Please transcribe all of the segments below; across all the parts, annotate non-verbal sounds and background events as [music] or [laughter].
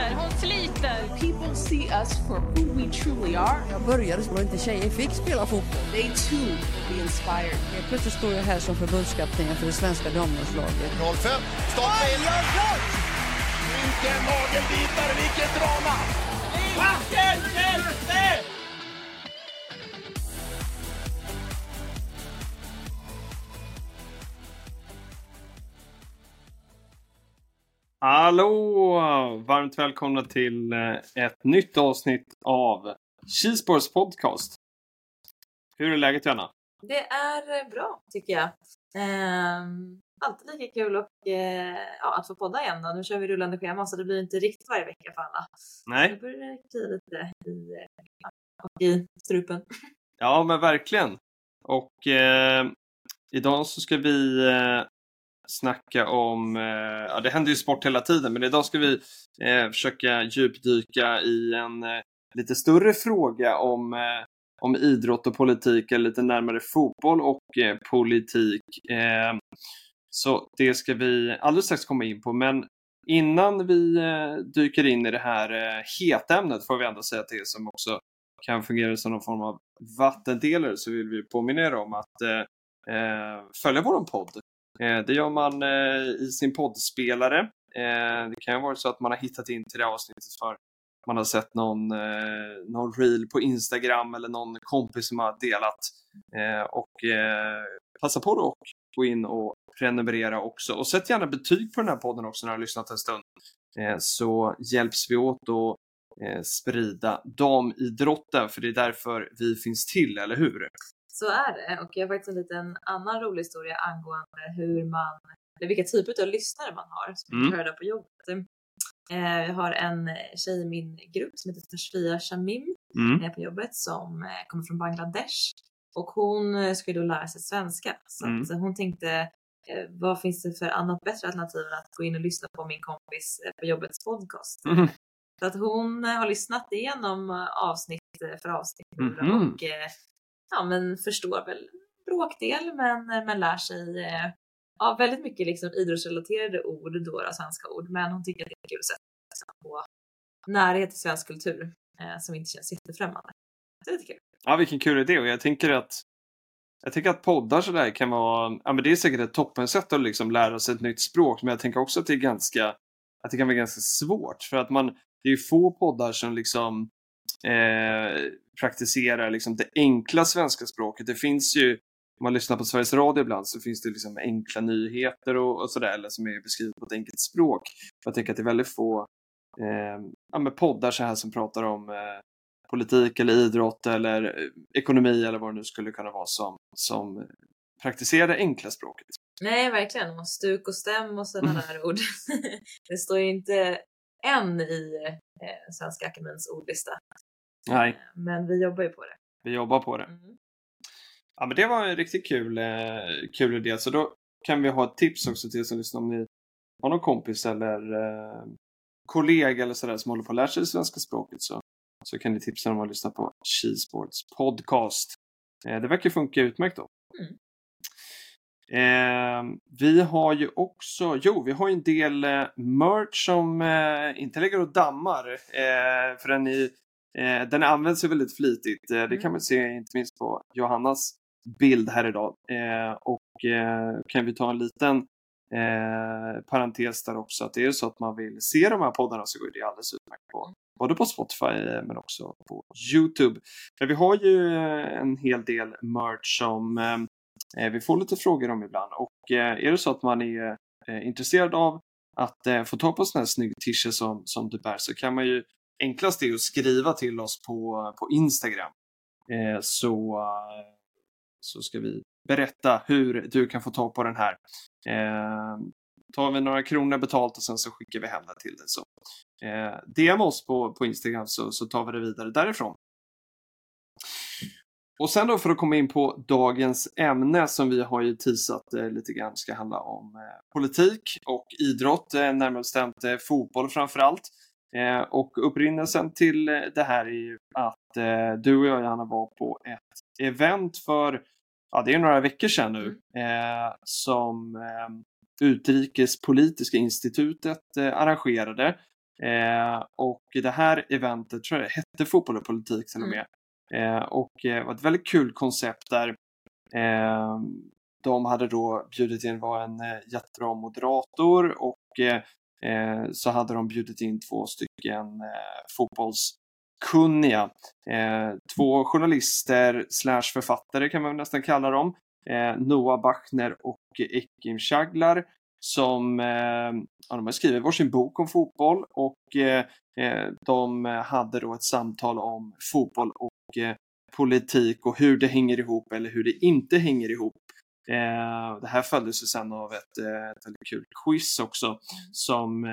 Sliter, hon sliter. People see us for who we truly are. Jag började och inte tjejer fick spela fotboll. They too be inspired. Helt plötsligt står jag här som förbundskapten för det svenska damlandslaget. 05, starta in. Vilken nagelbitare, vilket drama! Vilken hjälte! Hallå! Varmt välkomna till eh, ett nytt avsnitt av Cheeseborgs podcast. Hur är läget Janna? Det är eh, bra tycker jag. Ehm, alltid lika kul och, eh, ja, att få podda igen. Då. Nu kör vi rullande schema så det blir inte riktigt varje vecka för alla. Nu Nej? börjar det klia lite i, och i strupen. [laughs] Ja, men verkligen. Och eh, idag så ska vi eh, snacka om, eh, ja det händer ju sport hela tiden, men idag ska vi eh, försöka djupdyka i en eh, lite större fråga om, eh, om idrott och politik, eller lite närmare fotboll och eh, politik. Eh, så det ska vi alldeles strax komma in på, men innan vi eh, dyker in i det här eh, heta ämnet får vi ändå säga till som också kan fungera som någon form av vattendelare så vill vi påminna er om att eh, eh följa vår podd. Eh, det gör man eh, i sin poddspelare. Eh, det kan ju vara så att man har hittat in till det avsnittet för man har sett någon, någon reel på Instagram eller någon kompis som har delat. Och passa på då och gå in och prenumerera också. Och sätt gärna betyg på den här podden också när du har lyssnat en stund. Så hjälps vi åt att sprida damidrotten, för det är därför vi finns till, eller hur? Så är det och jag har faktiskt en liten annan rolig historia angående hur man, eller vilka typer av lyssnare man har som Mm. mm. hör på jobbet. Eh, jag har en tjej i min grupp som heter Tashfia Shamim Mm. är på jobbet som eh, kommer från Bangladesh och hon eh, ska ju då lära sig svenska så Mm. hon tänkte vad finns det för annat bättre alternativ än att gå in och lyssna på min kompis på jobbets podcast. Mhm. Så att hon har lyssnat igenom avsnitt för avsnitt Mhm. och ja, men förstår väl bråkdel men, men lär sig eh, ja, väldigt mycket liksom idrottsrelaterade ord, då, då, svenska ord, men hon tycker att det är kul att sätta på närhet till svensk kultur eh, som inte känns jättefrämmande. Så det är kul. Ja, vilken kul idé. Och jag tänker att jag tänker att poddar sådär kan vara, ja men det är säkert ett toppensätt att liksom lära sig ett nytt språk, men jag tänker också att det är ganska, att det kan vara ganska svårt för att man, det är ju få poddar som liksom eh, praktiserar liksom det enkla svenska språket. Det finns ju, om man lyssnar på Sveriges Radio ibland så finns det liksom enkla nyheter och, och sådär, eller som är beskrivet på ett enkelt språk. Jag tänker att det är väldigt få eh, ja, poddar så här som pratar om eh, politik eller idrott eller eh, ekonomi eller vad det nu skulle kunna vara som, som praktiserar det enkla språket. Nej, verkligen. Och stuk och stäm och sådana där ord. [laughs] det står ju inte än i eh, Svenska Akademins ordlista. Nej, Eh, Men vi jobbar ju på det. vi jobbar på det. Mm. Ja, men det var en riktigt kul, eh, kul idé. Så då kan vi ha ett tips också till er som lyssnar om ni har någon kompis eller eh, kollega eller sådär som håller på att lära sig det svenska språket så, så kan ni tipsa dem att lyssna på Cheeseboards podcast. Eh, det verkar funka utmärkt då. Mm. Eh, vi har ju också, jo, vi har ju en del eh, merch som eh, inte ligger och dammar. Eh, för den, är, eh, den används ju väldigt flitigt. Eh, det kan Mm. man se inte minst på Johannas bild här idag. Eh, och eh, kan vi ta en liten eh, parentes där också att det är så att man vill se de här poddarna så går det alldeles utmärkt på både på Spotify eh, men också på Youtube. Men vi har ju en hel del merch som vi får lite frågor om ibland och är det så att man är intresserad av att få tag på sån här snygg t-shirt som, som du bär så kan man ju enklast är att skriva till oss på, på Instagram. Eh, så, så ska vi berätta hur du kan få tag på den här. Eh, tar vi några kronor betalt och sen så skickar vi hem den till dig. Så, eh, DM oss på, på Instagram så, så tar vi det vidare därifrån. och sen då för att komma in på dagens ämne som vi har ju teasat eh, lite grann ska handla om eh, politik och idrott, eh, närmare bestämt eh, fotboll framför allt. Eh, och upprinnelsen till eh, det här är ju att eh, du och jag Johanna var på ett event för, ja det är några veckor sedan nu, eh, som eh, Utrikespolitiska institutet eh, arrangerade. Och det här eventet tror jag det hette Fotboll och politik till och med. Eh, och eh, var ett väldigt kul koncept där de hade då bjudit in, var en jättebra moderator och Eh, så hade de bjudit in två stycken eh, fotbollskunniga. Eh, två journalister slash författare kan man nästan kalla dem. Eh, Noah Bachner och Ekim Chaglar som eh, ja, de har skrivit varsin bok om fotboll och eh, eh, de hade då ett samtal om fotboll och eh, politik och hur det hänger ihop eller hur det inte hänger ihop. Eh, det här följdes ju sen av ett, eh, ett väldigt kul quiz också som eh,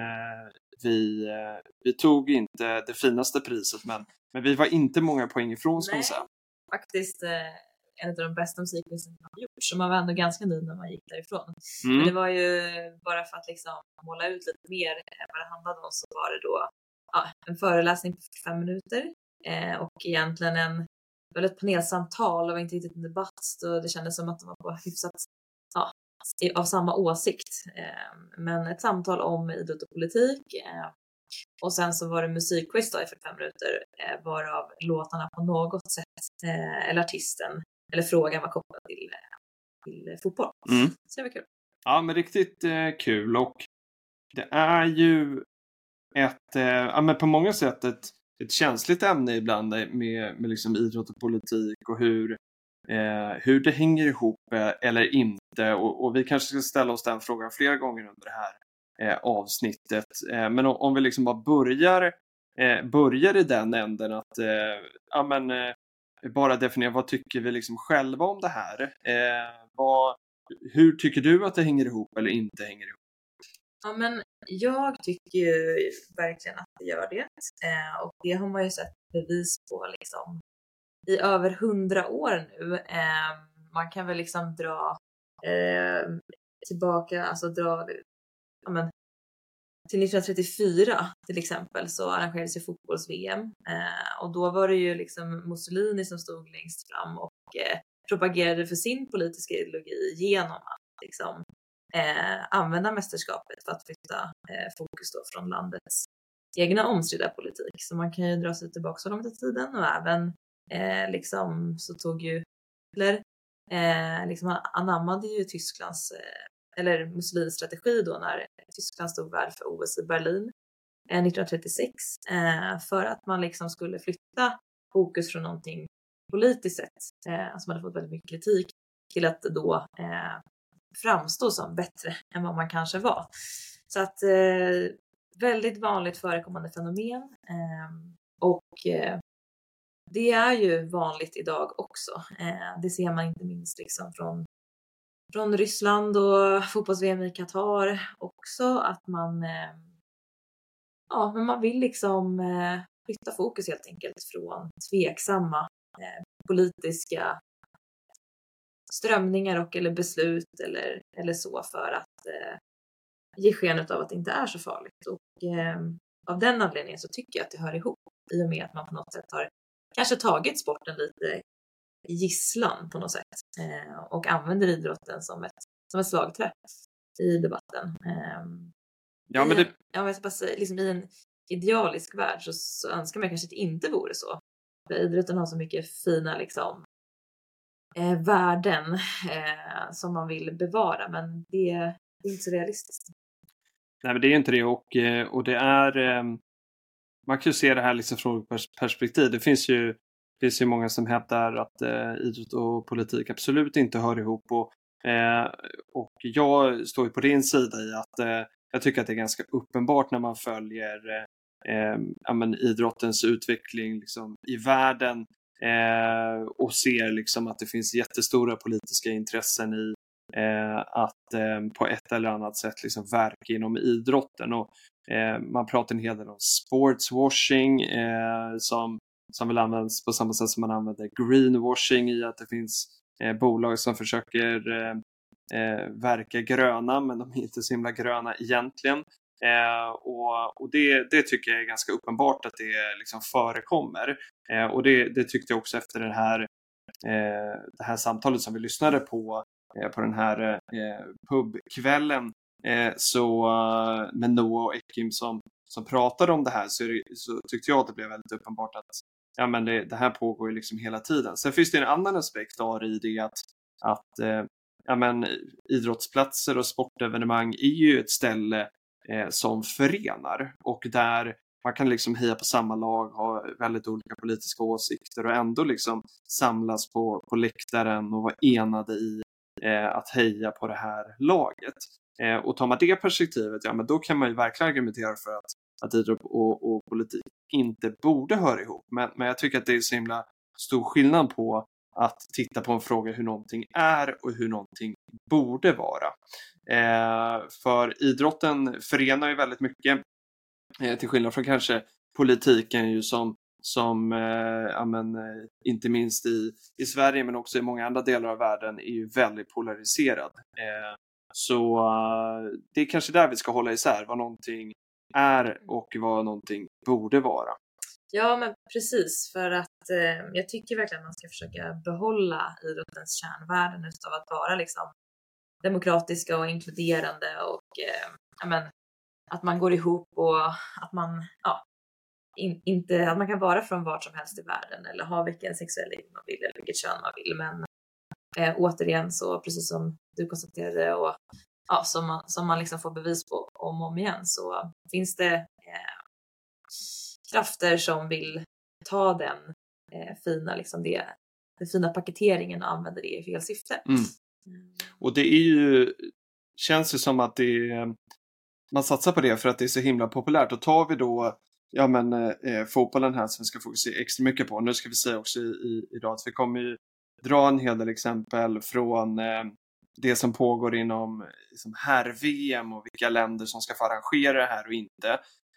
vi, eh, vi tog inte det finaste priset men, men vi var inte många poäng ifrån ska man säga. Faktiskt eh, en av de bästa musikquizen har gjort, så man var ändå ganska nöjd när man gick därifrån. Men Mm. det var ju bara för att liksom måla ut lite mer vad det handlade om så var det då ja, en föreläsning på 45 minuter eh, och egentligen en väl ett panelsamtal, det var inte riktigt en debatt och det kändes som att de var hyfsat ja, av samma åsikt. Eh, men ett samtal om idrott och politik eh, och sen så var det musikquiz i 45 minuter eh, varav låtarna på något sätt eh, eller artisten eller frågan var kopplad till, till fotboll. Mm. Så det var kul. Ja, men riktigt kul och det är ju ett, ja men på många sätt ett, ett känsligt ämne ibland med, med liksom idrott och politik och hur, eh, hur det hänger ihop eh, eller inte och, och vi kanske ska ställa oss den frågan flera gånger under det här eh, avsnittet. Eh, men om, om vi liksom bara börjar, eh, börjar i den änden att eh, ja, men, eh, bara definiera vad tycker vi liksom själva om det här? Eh, vad, hur tycker du att det hänger ihop eller inte hänger ihop? Ja, men jag tycker ju verkligen att det gör det. Eh, och det har man ju sett bevis på liksom i över hundra år nu. Eh, man kan väl liksom dra eh, tillbaka, alltså dra ja, men, till 1934 till exempel så arrangerades ju fotbolls-VM eh, och då var det ju liksom Mussolini som stod längst fram och eh, propagerade för sin politiska ideologi genom att liksom eh, använda mästerskapet för att flytta eh, fokus då från landets egna omstridda politik. Så man kan ju dra sig tillbaka så långt i tiden och även eh, liksom så tog ju Hitler eh, liksom han anammade ju Tysklands eh, eller Mussolinis strategi då när Tyskland stod värd för OS i Berlin eh, 1936 eh, för att man liksom skulle flytta fokus från någonting politiskt sett eh, alltså som hade fått väldigt mycket kritik till att då eh, framstå som bättre [laughs] än vad man kanske var. Så att eh, väldigt vanligt förekommande fenomen eh, och eh, det är ju vanligt idag också. Eh, det ser man inte minst liksom från, från Ryssland och [laughs] fotbolls-VM i Qatar också att man eh, ja, men man vill liksom eh, flytta fokus helt enkelt från tveksamma eh, politiska strömningar och eller beslut eller, eller så för att eh, ge skenet av att det inte är så farligt. Och eh, av den anledningen så tycker jag att det hör ihop i och med att man på något sätt har kanske tagit sporten lite gisslan på något sätt eh, och använder idrotten som ett, som ett slagträ i debatten. Eh, Ja, men det, ja, jag ska bara säga, liksom I en idealisk värld så, så önskar man kanske att det inte vore så. För idrotten har så mycket fina liksom, eh, värden eh, som man vill bevara men det, det är inte så realistiskt. nej, men det är inte det och, eh, och det är eh, man kan ju se det här liksom från perspektiv. Det finns ju, finns ju många som hävdar att eh, idrott och politik absolut inte hör ihop och, eh, och jag står ju på din sida i att eh, jag tycker att det är ganska uppenbart när man följer eh, eh, ja, men idrottens utveckling liksom, i världen eh, och ser liksom att det finns jättestora politiska intressen i eh, att eh, på ett eller annat sätt liksom verka inom idrotten. Och, eh, man pratar en hel del om sportswashing eh, som som väl används på samma sätt som man använder greenwashing i att det finns eh, bolag som försöker eh, eh, verka gröna men de är inte så himla gröna egentligen. Eh, och och det, det tycker jag är ganska uppenbart att det liksom förekommer. Eh, och det, det tyckte jag också efter det här, eh, det här samtalet som vi lyssnade på eh, på den här eh, pubkvällen eh, så, eh, med Noah och Ekim som, som pratade om det här så, det, så tyckte jag att det blev väldigt uppenbart att ja, men det, det här pågår ju liksom hela tiden. Sen finns det en annan aspekt av i det att, att eh, ja, men, idrottsplatser och sportevenemang är ju ett ställe eh, som förenar och där man kan liksom heja på samma lag, ha väldigt olika politiska åsikter och ändå liksom samlas på, på läktaren och vara enade i eh, att heja på det här laget. Eh, och tar man det perspektivet, ja men då kan man ju verkligen argumentera för att, att idrott och, och politik inte borde höra ihop. Men, men jag tycker att det är så himla stor skillnad på att titta på en fråga hur någonting är och hur någonting borde vara. Eh, för idrotten förenar ju väldigt mycket, eh, till skillnad från kanske politiken ju som, som eh, ja, men, eh, inte minst i, i Sverige men också i många andra delar av världen är ju väldigt polariserad. Eh, så eh, det är kanske där vi ska hålla isär vad någonting är och vad någonting borde vara. Ja, men precis för att eh, jag tycker verkligen att man ska försöka behålla idrottens kärnvärden utav att vara liksom demokratiska och inkluderande och eh, men, att man går ihop och att man ja, in, inte att man kan vara från vart som helst i världen eller ha vilken sexuell läggning man vill eller vilket kön man vill. Men eh, återigen så precis som du konstaterade och ja, som man, som man liksom får bevis på om och om igen så finns det eh, krafter som vill ta den eh, fina, liksom det, den fina paketeringen och använder det i fel syfte. Mm. Mm. Och det är ju, känns ju som att det är, man satsar på det för att det är så himla populärt. Och tar vi då ja, men, eh, eh fotbollen här som vi ska fokusera extra mycket på. Nu ska vi säga också i, i, idag att vi kommer ju dra en hel del exempel från eh, det som pågår inom liksom, herr-VM och vilka länder som ska få arrangera det här och inte.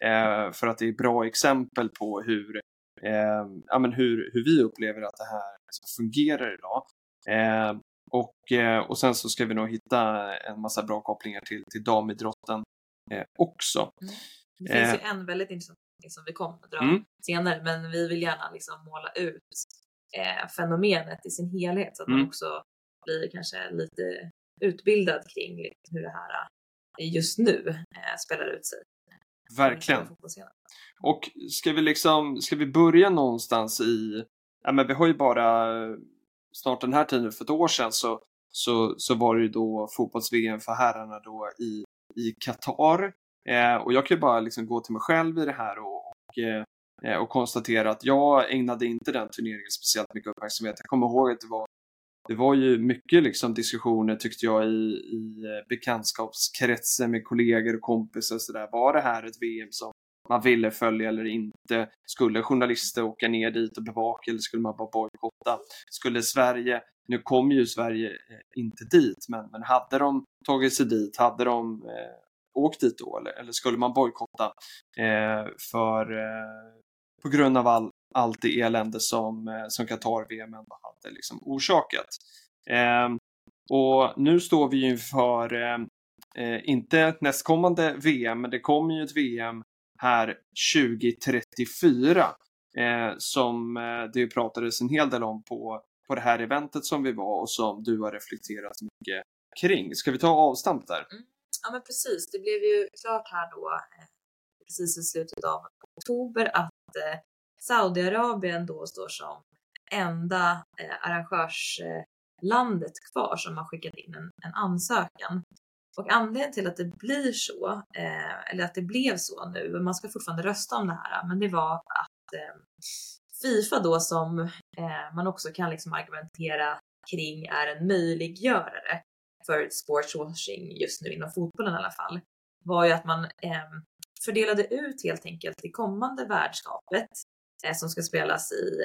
Eh, för att det är bra exempel på hur, eh, ja, men hur, hur vi upplever att det här liksom, fungerar idag. Eh, och, eh, och sen så ska vi nog hitta en massa bra kopplingar till, till damidrotten eh, också. Mm. Det finns ju en väldigt intressant som vi kommer att dra mm. senare, men vi vill gärna liksom måla ut eh, fenomenet i sin helhet så att mm. man också blir kanske lite utbildad kring liksom, hur det här eh, just nu eh, spelar ut sig. Verkligen. Och ska vi liksom, ska vi börja någonstans i, ja men vi har ju bara snart den här tiden för ett år sedan så, så, så var det ju då fotbolls-VM för herrarna då i, i Qatar. Eh, och jag kan ju bara liksom gå till mig själv i det här och, och eh, eh, och konstatera att jag ägnade inte den turneringen speciellt mycket uppmärksamhet. Jag kommer ihåg att det var, det var ju mycket liksom diskussioner tyckte jag i, i bekantskapskretsen med kollegor och kompisar och sådär. Var det här ett VM som man ville följa eller inte? Skulle journalister åka ner dit och bevaka eller skulle man bara bojkotta? Skulle Sverige, nu kom ju Sverige eh, inte dit, men, men hade de tagit sig dit, hade de eh, åkt dit då eller, eller skulle man bojkotta eh, för eh, på grund av all, allt det elände som, eh, som Qatar-VM ändå hade liksom orsakat. Eh, och nu står vi inför, eh, eh, inte nästkommande VM, men det kommer ju ett VM här 2034 eh, som eh, det pratades en hel del om på, på det här eventet som vi var och som du har reflekterat mycket kring. Ska vi ta avstamp där? Mm. Ja men precis, det blev ju klart här då eh, precis i slutet av oktober att eh, Saudiarabien då står som enda eh, arrangörslandet kvar som har skickat in en, en ansökan. Och anledningen till att det blir så, eh, eller att det blev så nu, man ska fortfarande rösta om det här, men det var att eh, Fifa då som eh, man också kan liksom argumentera kring är en möjliggörare för sportswashing just nu inom fotbollen i alla fall, var ju att man eh, fördelade ut helt enkelt det kommande värdskapet eh, som ska spelas i,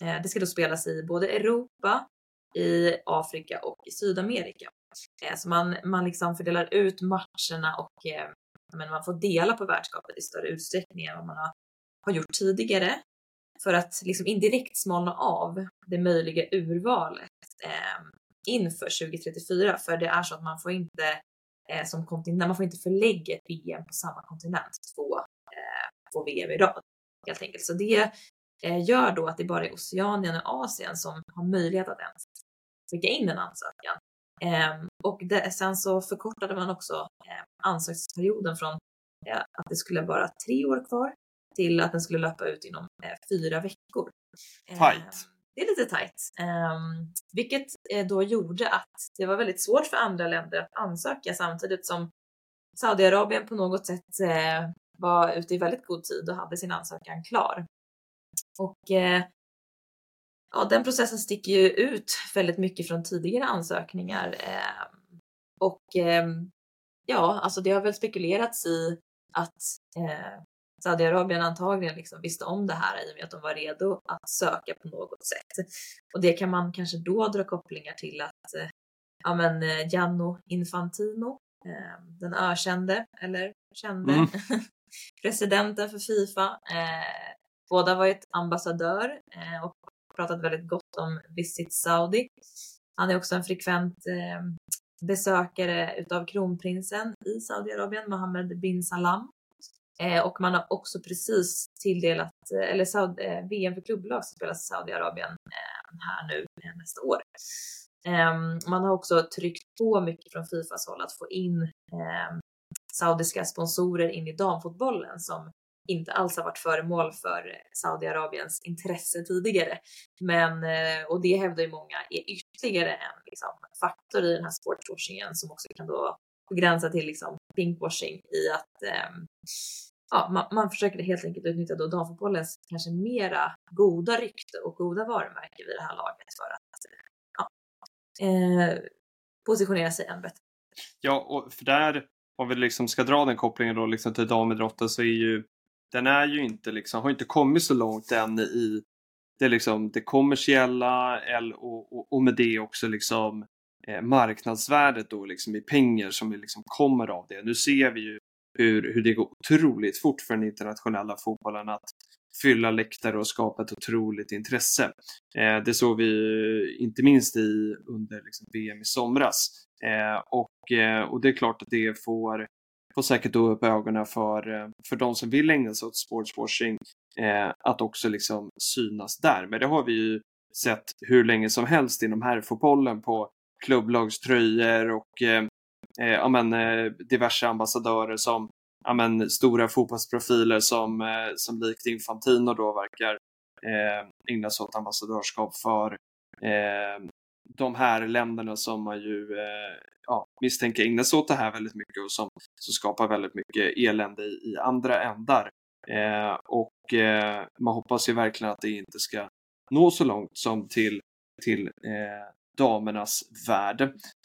eh, eh det ska då spelas i både Europa, i Afrika och i Sydamerika. Eh, så man, man liksom fördelar ut matcherna och eh, men man får dela på värdskapet i större utsträckning än vad man har, har gjort tidigare. för att liksom indirekt smalna av det möjliga urvalet eh, inför 2034. För det är så att man får inte eh, som kontinent, man får inte förlägga ett VM på samma kontinent två, eh, två VM i rad helt enkelt. Så det eh, gör då att det bara är Oceanien och Asien som har möjlighet att ens skicka in en ansökan. Eh, och det, sen så förkortade man också eh, ansökningsperioden från att det skulle vara tre år kvar till att den skulle löpa ut inom eh, fyra veckor. Tight. Det är lite tight. Um, vilket eh, då gjorde att det var väldigt svårt för andra länder att ansöka samtidigt som Saudiarabien på något sätt eh, var ute i väldigt god tid och hade sin ansökan klar. Och eh, ja, den processen sticker ju ut väldigt mycket från tidigare ansökningar. Eh, och ehm, ja, alltså det har väl spekulerats i att eh, Saudiarabien antagligen liksom visste om det här i och med att de var redo att söka på något sätt. Och det kan man kanske då dra kopplingar till att eh, ja, men eh, Gianno Infantino, eh, den ökände eller kände Mm. [laughs] presidenten för Fifa, eh, båda varit ambassadör eh, och pratat väldigt gott om Visit Saudi. Han är också en frekvent eh, besökare utav kronprinsen i Saudiarabien, Mohammed bin Salam. Eh, och man har också precis tilldelat, eh, eller Saud, eh, VM för klubblag som spelas i Saudiarabien eh, här nu eh, nästa år. Ehm, man har också tryckt på mycket från Fifas håll att få in ehm, saudiska sponsorer in i damfotbollen som inte alls har varit föremål för Saudiarabiens intresse tidigare. Men, eh, och det hävdar ju många är ytterligare en liksom, faktor i den här sportswashingen som också kan då begränsa till liksom pinkwashing i att eh, ja, man, man försöker helt enkelt utnyttja då damfotbollens kanske mera goda rykte och goda varumärke vid det här laget för att ja, eh, positionera sig än bättre. Ja, och för där, om vi liksom ska dra den kopplingen då liksom till damidrotten så är ju den är ju inte liksom, har inte kommit så långt än i det, liksom, det kommersiella och, och, och med det också liksom eh, marknadsvärdet då liksom i pengar som liksom kommer av det. Nu ser vi ju hur, hur det går otroligt fort för den internationella fotbollen att fylla läktare och skapa ett otroligt intresse. Eh, det såg vi ju inte minst i under liksom, VM i somras. Eh, och, eh, och det är klart att det får, får säkert då upp ögonen för, eh, för de som vill ägna sig åt sportswashing eh, att också liksom synas där. Men det har vi ju sett hur länge som helst inom herrfotbollen på klubblagströjor och eh, eh, ja, men, eh, diverse ambassadörer som ja, men, stora fotbollsprofiler som, eh, som likt Infantino då verkar eh, ägna sig åt ambassadörskap för eh, de här länderna som man ju eh, ja, misstänker ägnar sig åt det här väldigt mycket och som, som skapar väldigt mycket elände i, i andra ändar. Eh, och eh, man hoppas ju verkligen att det inte ska nå så långt som till, till eh, damernas värld.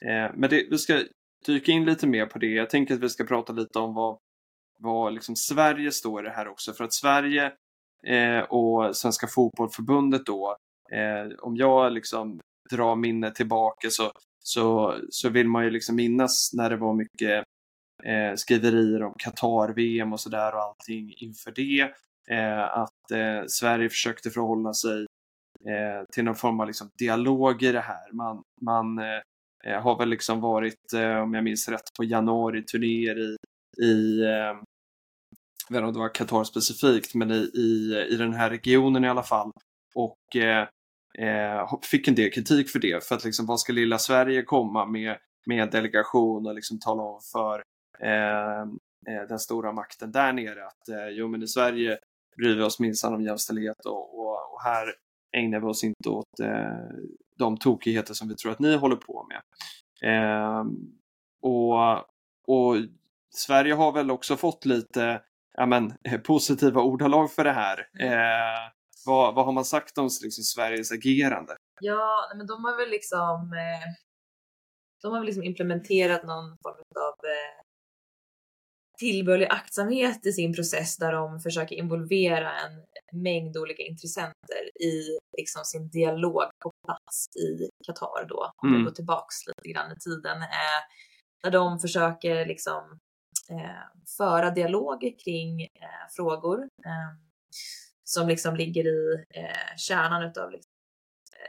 Eh, men det, vi ska dyka in lite mer på det. Jag tänker att vi ska prata lite om vad, vad liksom Sverige står i det här också. För att Sverige eh, och Svenska Fotbollförbundet då, eh, om jag liksom dra minnet tillbaka så, så, så vill man ju liksom minnas när det var mycket eh, skriverier om Qatar-VM och sådär och allting inför det. Eh, att eh, Sverige försökte förhålla sig eh, till någon form av liksom dialog i det här. Man, man eh, eh, har väl liksom varit, eh, om jag minns rätt, på januari-turnéer i, i eh, jag vet inte om det var Qatar specifikt, men i, i, i den här regionen i alla fall. Och eh, eh, eh, fick en del kritik för det, för att liksom, vad ska lilla Sverige komma med, med delegation och liksom tala om för eh, eh, den stora makten där nere att eh, jo men i Sverige bryr vi oss minsann om jämställdhet och, och, och här ägnar vi oss inte åt eh, de tokigheter som vi tror att ni håller på med. Eh, och, och Sverige har väl också fått lite ja, men, positiva ordalag för det här. Eh, vad, vad har man sagt om liksom, Sveriges agerande? Ja, men de har väl liksom eh, de har väl liksom implementerat någon form av eh, tillbörlig aktsamhet i sin process där de försöker involvera en mängd olika intressenter i liksom sin dialog på plats i Qatar då, om vi Mm. går tillbaks lite grann i tiden, eh, där de försöker liksom eh, föra dialog kring eh, frågor. Eh, som liksom ligger i eh, kärnan utav liksom,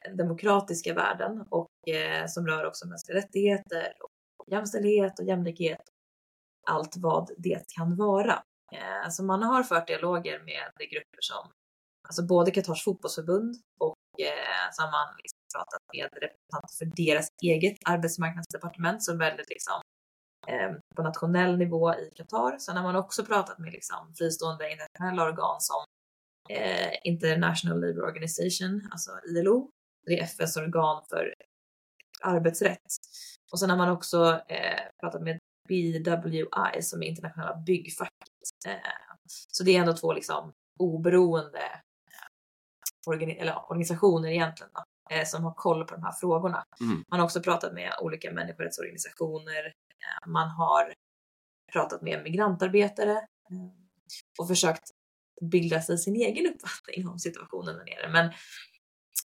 eh, demokratiska värden och eh, som rör också mänskliga rättigheter, och jämställdhet och jämlikhet. Allt vad det kan vara. Eh, så man har fört dialoger med de grupper som alltså både Qatars fotbollsförbund och eh, så har man liksom pratat med representanter för deras eget arbetsmarknadsdepartement som väldigt liksom eh, på nationell nivå i Qatar. Sen har man också pratat med liksom fristående internationella organ som eh, International Labour Organization, alltså ILO. Det är FNs organ för arbetsrätt. Och sen har man också eh, pratat med BWI som är internationella byggfacket. Eh, så det är ändå två liksom oberoende organi eller organisationer egentligen då, eh, som har koll på de här frågorna. Mm. Man har också pratat med olika människorättsorganisationer. Eh, man har pratat med migrantarbetare eh, och försökt bilda sig sin egen uppfattning om situationen där nere. Men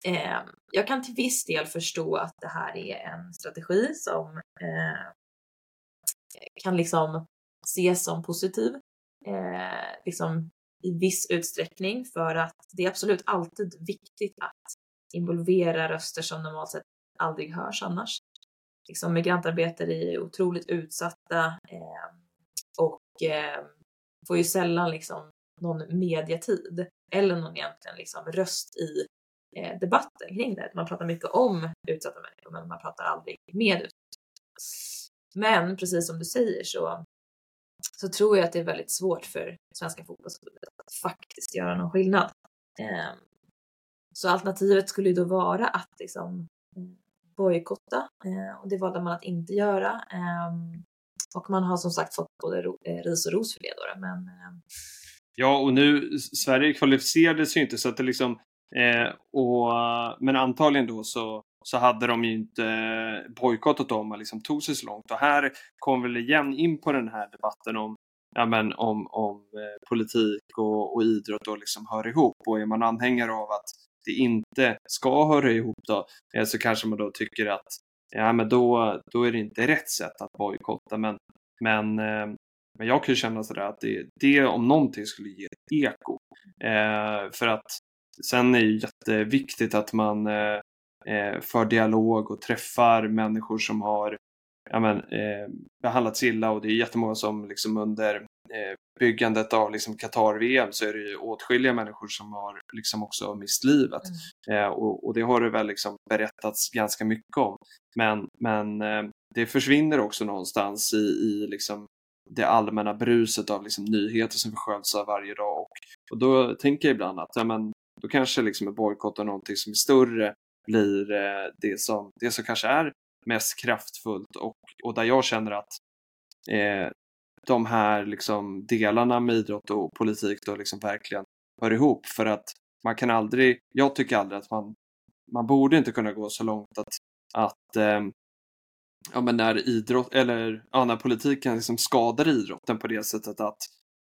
eh, jag kan till viss del förstå att det här är en strategi som eh, kan liksom ses som positiv. Eh, liksom i viss utsträckning för att det är absolut alltid viktigt att involvera röster som normalt sett aldrig hörs annars. Liksom migrantarbetare är otroligt utsatta eh, och eh, får ju sällan liksom någon mediatid eller någon egentligen liksom röst i eh, debatten kring det. Man pratar mycket om utsatta människor men man pratar aldrig med utsatta. Men precis som du säger så så tror jag att det är väldigt svårt för Svenska fotbollsförbundet att faktiskt göra någon skillnad. Eh, så alternativet skulle ju då vara att liksom mm, bojkotta bojkotta och det valde man att inte göra. Ehm, och man har som sagt fått både eh, ris och ros för det då. Men... Ehm, Ja, och nu Sverige kvalificerade sig ju inte så att det liksom eh, och, men antagligen då så så hade de ju inte eh, bojkottat dem och liksom tog sig så långt. Och här kom väl igen in på den här debatten om, ja, men, om, om eh, politik och, och idrott och liksom hör ihop. Och är man anhängare av att det inte ska höra ihop då, eh, så kanske man då tycker att ja, men då, då är det inte rätt sätt att bojkotta. Men, men, eh, men jag kan ju känna sådär att det, det om någonting skulle ge ett eko. Eh, för att sen är det jätteviktigt att man eh, eh, för dialog och träffar människor som har ja, men, eh, behandlats illa och det är jättemånga som liksom under eh, byggandet av liksom Qatar-VM så är det ju åtskilliga människor som har liksom också mist livet. Mm. Eh, och, och, det har det väl liksom berättats ganska mycket om. Men, men eh, det försvinner också någonstans i, i liksom det allmänna bruset av liksom nyheter som sköljs av varje dag. Och, och då tänker jag ibland att ja, men, då kanske liksom en bojkott av någonting som är större blir eh, det, som, det som kanske är mest kraftfullt och, och där jag känner att eh, de här liksom delarna med idrott och politik då liksom verkligen hör ihop för att man kan aldrig, jag tycker aldrig att man, man borde inte kunna gå så långt att, att eh, ja, men när idrott eller ja, när politiken liksom skadar idrotten på det sättet att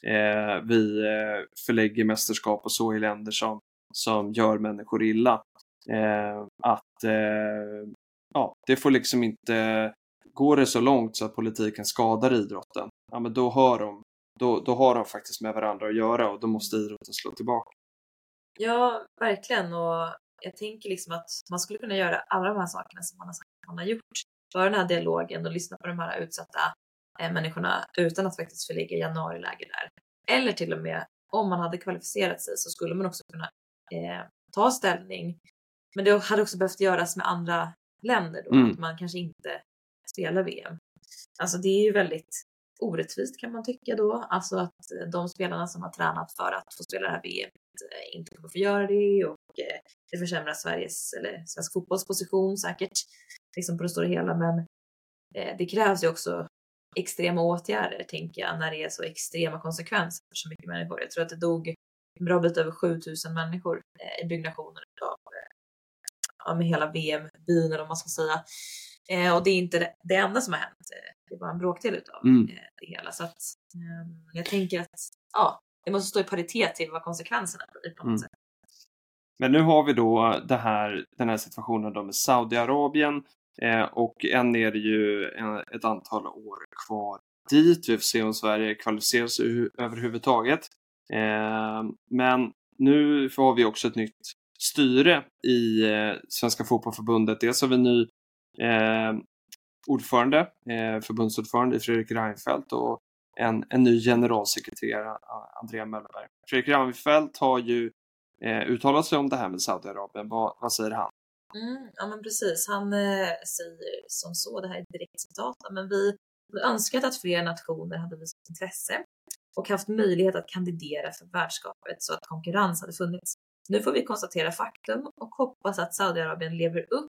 eh, vi eh, förlägger mästerskap och så i länder som, som gör människor illa. Eh, att eh, ja, det får liksom inte Går det så långt så att politiken skadar idrotten. Ja, men då har de då, då har de faktiskt med varandra att göra och då måste idrotten slå tillbaka. Ja, verkligen. Och jag tänker liksom att man skulle kunna göra alla de här sakerna som man har sagt att man har gjort. Föra den här dialogen och lyssna på de här utsatta eh, människorna utan att faktiskt förlägga januariläger där. Eller till och med om man hade kvalificerat sig så skulle man också kunna eh, ta ställning men det hade också behövt göras med andra länder då, mm. att man kanske inte spelar VM. Alltså det är ju väldigt orättvist kan man tycka då, alltså att de spelarna som har tränat för att få spela det här VM inte kommer få göra det och eh, det försämrar Sveriges eller svensk fotbolls position säkert, liksom på det stora hela. Men eh, det krävs ju också extrema åtgärder, tänker jag, när det är så extrema konsekvenser för så mycket människor. Jag tror att det dog en bra bit över 7000 människor i byggnationen av ja, med hela VM-byn eller vad man ska säga. Eh, och det är inte det, enda som har hänt. Eh, det är bara en bråkdel utav mm. eh, det hela. Så att, eh, jag tänker att ja, det måste stå i paritet till vad konsekvenserna blir på något mm. sätt. Men nu har vi då här, den här situationen då med Saudiarabien eh, och än är det ju en, ett antal år kvar dit. Vi får se om Sverige kvalificerar sig överhuvudtaget. Eh, men nu har vi också ett nytt styre i eh, Svenska Fotbollförbundet. Dels har vi en ny eh, ordförande, eh, förbundsordförande Fredrik Reinfeldt och en, en ny generalsekreterare, Andrea Möllerberg. Fredrik Reinfeldt har ju eh, uttalat sig om det här med Saudiarabien. Vad, vad säger han? Mm, ja men precis, han eh, säger som så, det här är direkt citat, men vi hade önskat att fler nationer hade visat intresse och haft möjlighet att kandidera för värdskapet så att konkurrens hade funnits. Nu får vi konstatera faktum och hoppas att Saudiarabien lever upp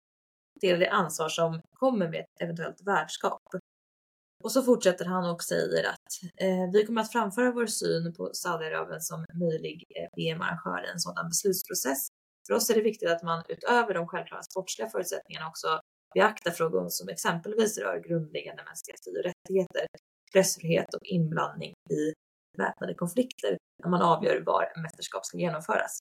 till det ansvar som kommer med ett eventuellt värdskap. Och så fortsätter han och säger att eh, vi kommer att framföra vår syn på Saudiarabien som möjlig eh, VM-arrangör i en sådan beslutsprocess. För oss är det viktigt att man utöver de självklara sportsliga förutsättningarna också beaktar frågor som exempelvis rör grundläggande mänskliga fri och rättigheter, pressfrihet och inblandning i väpnade konflikter när man avgör var mästerskap ska genomföras.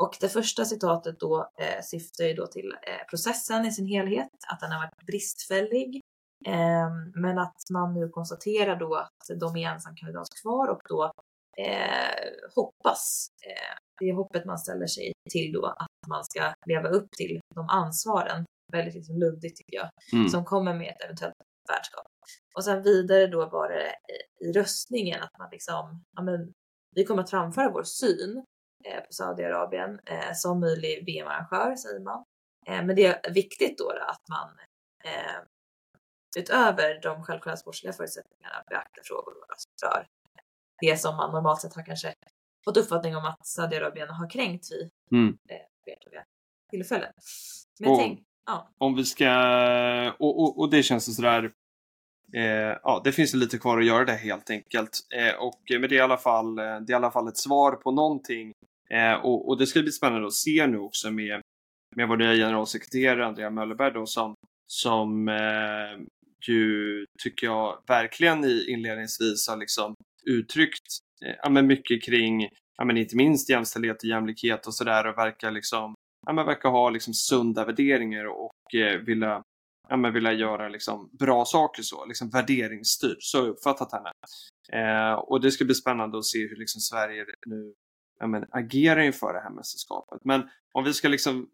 Och det första citatet då eh, syftar ju då till eh, processen i sin helhet, att den har varit bristfällig. Eh, men att man nu konstaterar då att de är ensamkandidat kvar och då hoppas, eh, det är hoppet man ställer sig till då, att man ska leva upp till de ansvaren, väldigt liksom luddigt tycker jag, Mm. som kommer med ett eventuellt värdskap. Och sen vidare då var det i, röstningen att man liksom, ja men vi kommer att framföra vår syn eh, på Saudiarabien eh, som möjlig VM-arrangör säger man. Eh, men det är viktigt då, då att man eh, utöver de självklara sportsliga förutsättningarna beaktar frågor som rör det som man normalt sett har kanske fått uppfattning om att Saudiarabien har kränkt vid Mm. eh, tillfällen. Men Och- tänk, ja, Om vi ska, och, och, och det känns sådär, eh, ja det finns lite kvar att göra det helt enkelt. Eh, och, men det är, i alla fall, eh, det är i alla fall ett svar på någonting. Eh, och, och det ska bli spännande att se nu också med, med vår nya generalsekreterare Andrea Möllerberg då som, som eh, ju tycker jag verkligen i inledningsvis har liksom uttryckt eh, ja, men mycket kring, ja, men inte minst jämställdhet och jämlikhet och sådär och verkar liksom ja, men verkar ha liksom sunda värderingar och eh, vilja, ja, men vilja göra liksom bra saker så, liksom värderingsstyrd. Så har jag uppfattat henne. Eh, och det ska bli spännande att se hur liksom Sverige nu ja, men, agerar inför det här mästerskapet. Men om vi ska liksom,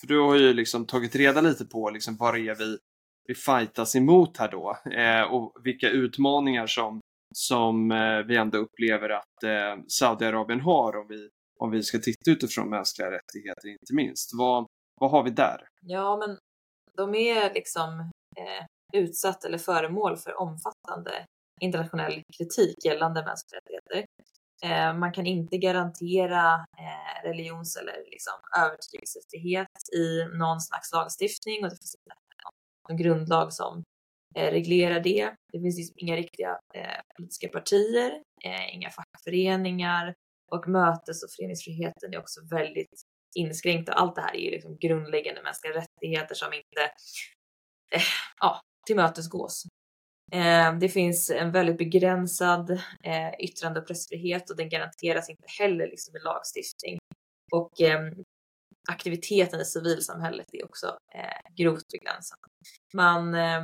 för du har ju liksom tagit reda lite på liksom vad det är vi, vi fightas emot här då eh, och vilka utmaningar som, som eh, vi ändå upplever att eh, Saudiarabien har om vi, om vi ska titta utifrån mänskliga rättigheter inte minst. Vad, vad har vi där? Ja, men de är liksom eh, utsatt eller föremål för omfattande internationell kritik gällande mänskliga rättigheter. Eh, man kan inte garantera eh, religions eller liksom övertygelsefrihet i någon slags lagstiftning och det finns inte någon grundlag som Eh, reglera reglerar det. Det finns liksom inga riktiga eh, politiska partier, eh, inga fackföreningar och mötes och föreningsfriheten är också väldigt inskränkt och allt det här är ju liksom grundläggande mänskliga rättigheter som inte eh, ja, tillmötesgås. Eh, det finns en väldigt begränsad eh, yttrande och pressfrihet och den garanteras inte heller liksom i lagstiftning. Och eh, aktiviteten i civilsamhället är också eh, grovt begränsad. Man eh,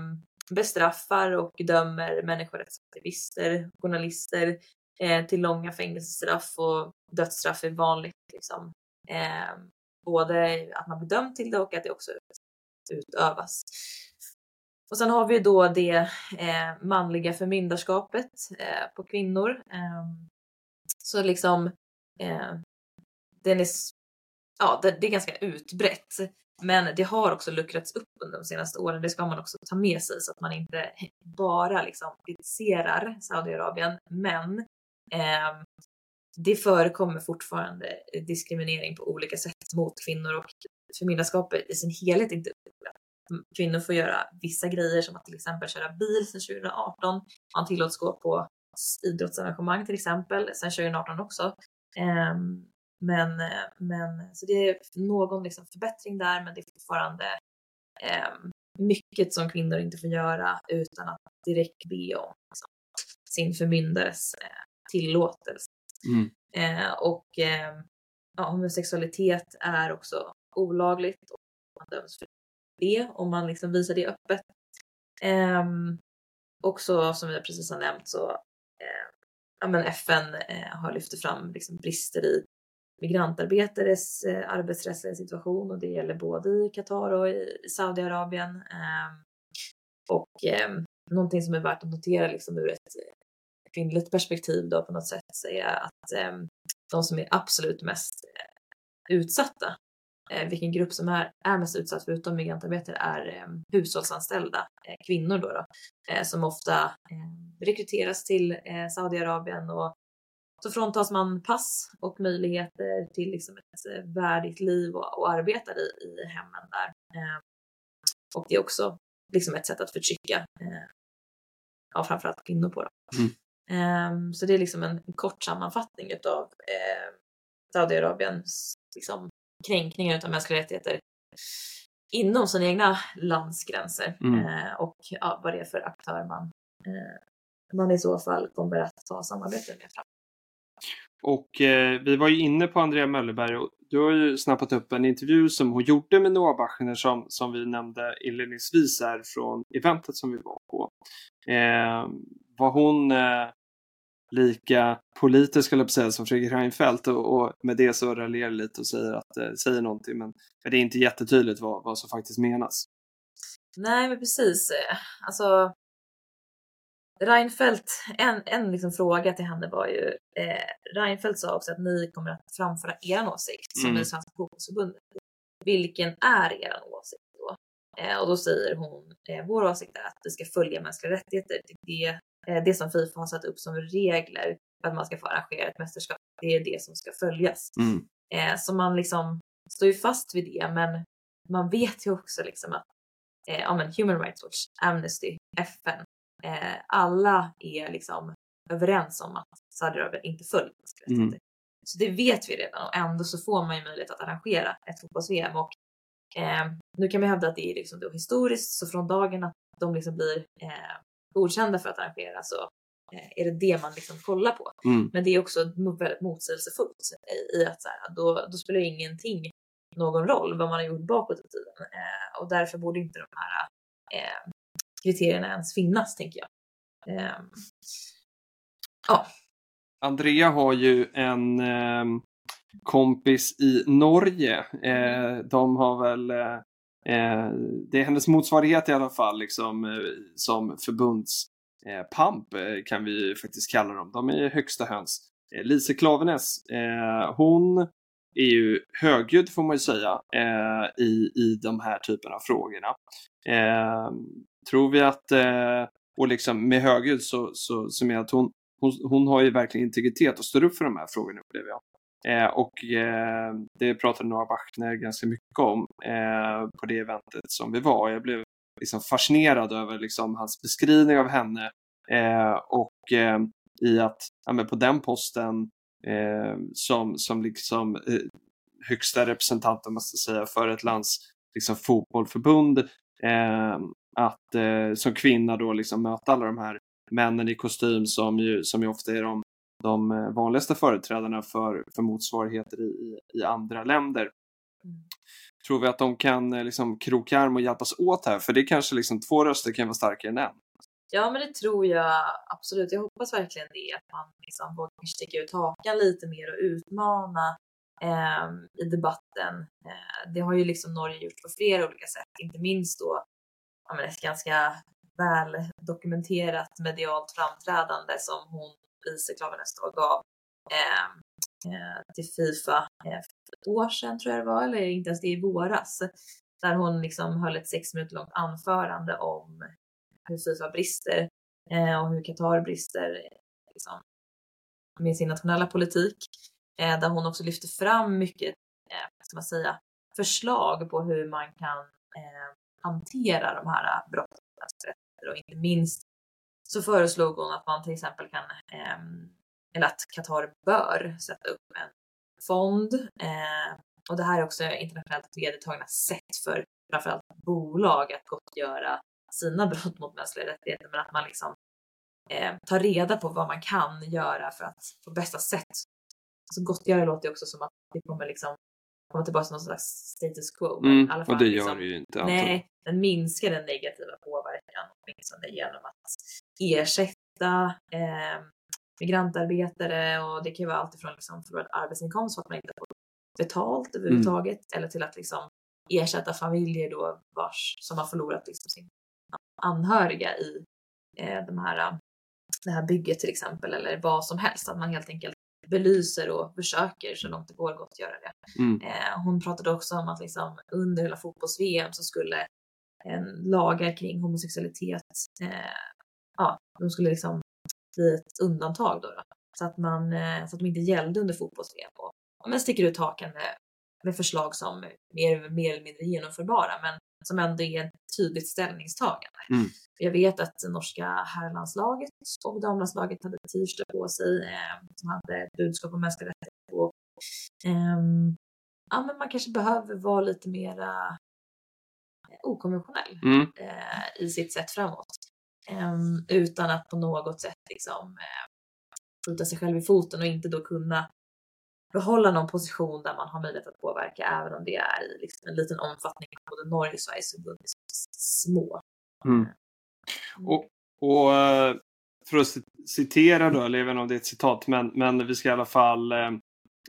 bestraffar och dömer människorättsaktivister, journalister eh, till långa fängelsestraff och dödsstraff är vanligt. Liksom. Eh, både att man blir dömd till det och att det också utövas. Och sen har vi då det eh, manliga förmyndarskapet eh, på kvinnor. Eh, så liksom eh, den är, ja, det, det är ganska utbrett. Men det har också luckrats upp under de senaste åren. Det ska man också ta med sig så att man inte bara liksom kritiserar Saudiarabien. Men eh, det förekommer fortfarande diskriminering på olika sätt mot kvinnor och förmyndarskapet i sin helhet inte. Kvinnor får göra vissa grejer som att till exempel köra bil sedan 2018. Man tillåts gå på idrottsarrangemang till exempel sedan 2018 också. Ehm, men, men så det är någon liksom förbättring där, men det är fortfarande ehm, mycket som kvinnor inte får göra utan att direkt be om liksom, sin förmyndares eh, tillåtelse. Mm. Eh, och eh, ja, homosexualitet är också olagligt och man döms för det om man liksom visar det öppet. Eh, också som vi precis har nämnt så eh, ja, men FN eh, har lyft fram liksom brister i migrantarbetares eh, arbetsrättsliga situation och det gäller både i Qatar och i Saudiarabien. Eh, och eh, någonting som är värt att notera liksom ur ett eh, kvinnligt perspektiv då på något sätt är att eh, de som är absolut mest eh, utsatta, eh, vilken grupp som är, är mest utsatt förutom migrantarbetare är eh, hushållsanställda eh, kvinnor då, då eh, som ofta ehm, rekryteras till eh, Saudiarabien och så fråntas man pass och möjligheter till liksom ett värdigt liv och, och arbetar i, i hemmen där. och det är också liksom ett sätt att förtrycka ja, framförallt kvinnor på. Mm. Um, så det är liksom en, kort sammanfattning utav eh, Saudiarabiens liksom, kränkningar av mänskliga rättigheter inom sina egna landsgränser mm. eh, och ja, vad det är för aktör man, eh, man i så fall kommer att ta samarbete med. Och eh, vi var ju inne på Andrea Möllerberg och du har ju snappat upp en intervju som hon gjorde med Noah Bachner som, som vi nämnde inledningsvis här från eventet som vi var på. Eh, var hon eh, lika politisk, skulle jag säga, som Fredrik Reinfeldt och, och, med det så raljerar lite och säger, att, eh, säger någonting men, men det är inte jättetydligt vad, vad som faktiskt menas. Nej, men precis. Alltså, Reinfeldt, en, en liksom fråga till henne var ju, eh, Reinfeldt sa också att ni kommer att framföra er åsikt som mm. är Svenska Fotbollförbundet. Vilken är er åsikt då? Eh, och då säger hon, eh, vår åsikt är att det ska följa mänskliga rättigheter. Det, eh, det som Fifa har satt upp som regler för att man ska få arrangera ett mästerskap, det är det som ska följas. Mm. Eh, så man liksom står ju fast vid det, men man vet ju också liksom att eh, ja, men Human Rights Watch, Amnesty, FN, eh, alla är liksom överens om att Saudiarabien inte följer mänskliga mm. Så det vet vi redan och ändå så får man ju möjlighet att arrangera ett fotbolls-VM och eh, nu kan man hävda att det är liksom då historiskt så från dagen att de liksom blir eh, godkända för att arrangera så eh, är det det man liksom kollar på. Mm. Men det är också väldigt motsägelsefullt i, i att så här, då, då spelar ingenting någon roll vad man har gjort bakåt i tiden eh, och därför borde inte de här eh, kriterierna ens finnas, tänker jag. Eh, ja. Andrea har ju en eh, kompis i Norge. Eh, de har väl eh, eh, det är hennes motsvarighet i alla fall, liksom, eh, som förbundspamp eh, kan vi faktiskt kalla dem. De är högsta höns. Eh, Lise Klaveness, hon är ju högljudd får man ju säga i, i de här typerna av frågorna. Ehm, Tror vi att, eh, och liksom med högljudd så, så, så menar att hon, hon, hon har ju verkligen integritet och står upp för de här frågorna upplever jag. Eh, och eh, det pratade Noah Bachner ganska mycket om eh, på det eventet som vi var. Jag blev liksom fascinerad över liksom hans beskrivning av henne eh, och eh, i att ja, på den posten eh, som, som liksom eh, högsta representant, om man ska säga, för ett lands liksom, fotbollförbund eh, att eh, som kvinna då liksom möta alla de här männen i kostym som ju, som ju ofta är de, de eh, vanligaste företrädarna för, för motsvarigheter i, i, andra länder. Mm. Tror vi att de kan eh, liksom kroka arm och hjälpas åt här? För det kanske liksom två röster kan vara starkare än en. Ja, men det tror jag absolut. Jag hoppas verkligen det, att man liksom vågar sticka ut hakan lite mer och utmana eh, i debatten. Eh, det har ju liksom Norge gjort på flera olika sätt, inte minst då ja, men ett ganska väl dokumenterat medialt framträdande som hon, i Klaveness då, gav eh, eh, till Fifa eh, för ett år sedan tror jag det var, eller inte ens det i våras. Där hon liksom höll ett sex minuter långt anförande om hur Fifa brister eh, och hur Qatar brister liksom, med sin nationella politik. Eh, där hon också lyfter fram mycket, eh, ska man säga, förslag på hur man kan eh, hantera de här äh, brotten och inte minst så föreslog hon att man till exempel kan, ehm, eller att Qatar bör sätta upp en fond. Eh, och det här är också internationellt vedertagna sätt för framförallt bolag att gottgöra sina [laughs] brott mot mänskliga rättigheter, men att man liksom eh, tar reda på vad man kan göra för att på bästa sätt. Så gottgöra låter ju också som att det kommer liksom komma tillbaka till någon slags status quo. Mm, fall, och det gör liksom, det ju inte. Nej, den minskar den negativa påverkan åtminstone genom att ersätta eh, migrantarbetare och det kan ju vara allt ifrån liksom förlorad arbetsinkomst för att man inte får betalt överhuvudtaget eller till att liksom ersätta familjer då vars, som har förlorat liksom sin anhöriga i eh, de här, det här bygget till exempel eller vad som helst. Att man helt enkelt belyser och försöker så långt det går gott göra det. Mm. Eh, hon pratade också om att liksom under hela fotbolls-VM så skulle en lagar kring homosexualitet, eh, ja, de skulle liksom bli ett undantag då. då. Så, att man, eh, så att de inte gällde under fotbolls-VM. Och, och man sticker ut hakan med, med förslag som mer, mer eller mindre genomförbara men som ändå är ett tydligt ställningstagande. Mm. Jag vet att norska herrlandslaget och damlandslaget hade t-shirt på sig eh, som hade budskap om mänskliga rättigheter på. Ehm, ja, men man kanske behöver vara lite mera okonventionell Mm. eh, i sitt sätt framåt. Ehm, utan att på något sätt liksom eh, skjuta sig själv i foten och inte då kunna behålla någon position där man har möjlighet att påverka även om det är i liksom en liten omfattning. Både Norge och Sveriges förbund är små. Mm. Och, och eh, för att cit- citera då, eller inte om det är ett citat, men, men vi ska i alla fall eh,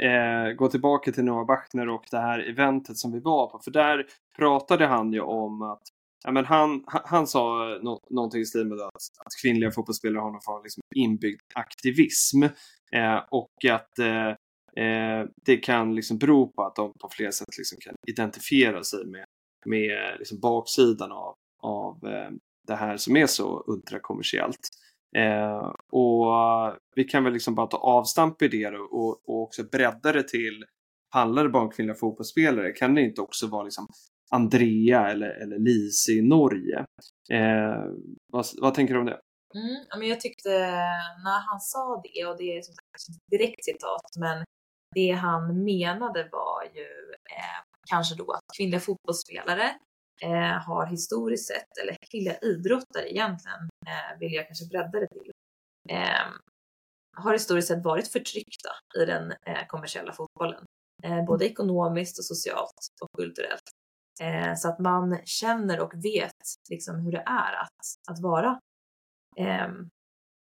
eh, gå tillbaka till Noah Bachner och det här eventet som vi var på. För där pratade han ju om att Ja, men han, han, han sa no, någonting i stil med att, att kvinnliga fotbollsspelare har någon form av liksom inbyggd aktivism eh, och att eh, eh, det kan liksom bero på att de på flera sätt liksom kan identifiera sig med, med liksom baksidan av, av eh, det här som är så ultrakommersiellt. Eh, och vi kan väl liksom bara ta avstamp i det och, och, och också bredda det till handlar det bara om kvinnliga fotbollsspelare? Kan det inte också vara liksom Andrea eller, eller Lise i Norge? Eh, vad, vad tänker du om det? Mm, men jag tyckte eh, när han sa det, och det är som sagt ett direkt citat, men det han menade var ju eh, kanske då att kvinnliga fotbollsspelare eh, har historiskt sett, eller kvinnliga idrottare egentligen, eh, vill jag kanske bredda det till, eh, har historiskt sett varit förtryckta i den eh, kommersiella fotbollen. Eh, både ekonomiskt och socialt och kulturellt. Eh, så att man känner och vet liksom hur det är att, att vara eh,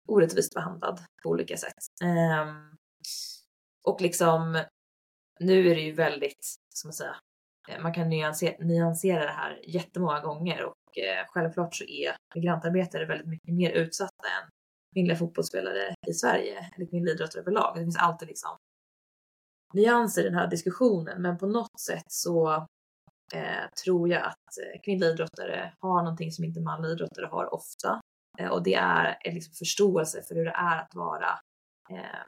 orättvist behandlad på olika sätt. Ehm, och liksom, nu är det ju väldigt, ska man säga, eh, man kan nyansera, nyansera det här jättemånga gånger och eh, självklart så är migrantarbetare väldigt mycket mer utsatta än kvinnliga fotbollsspelare i Sverige eller kvinnliga idrottare överlag. Det finns alltid liksom nyanser i den här diskussionen men på något sätt så eh, tror jag att eh, kvinnliga idrottare har någonting som inte manliga idrottare har ofta eh, och det är en liksom förståelse för hur det är att vara eh,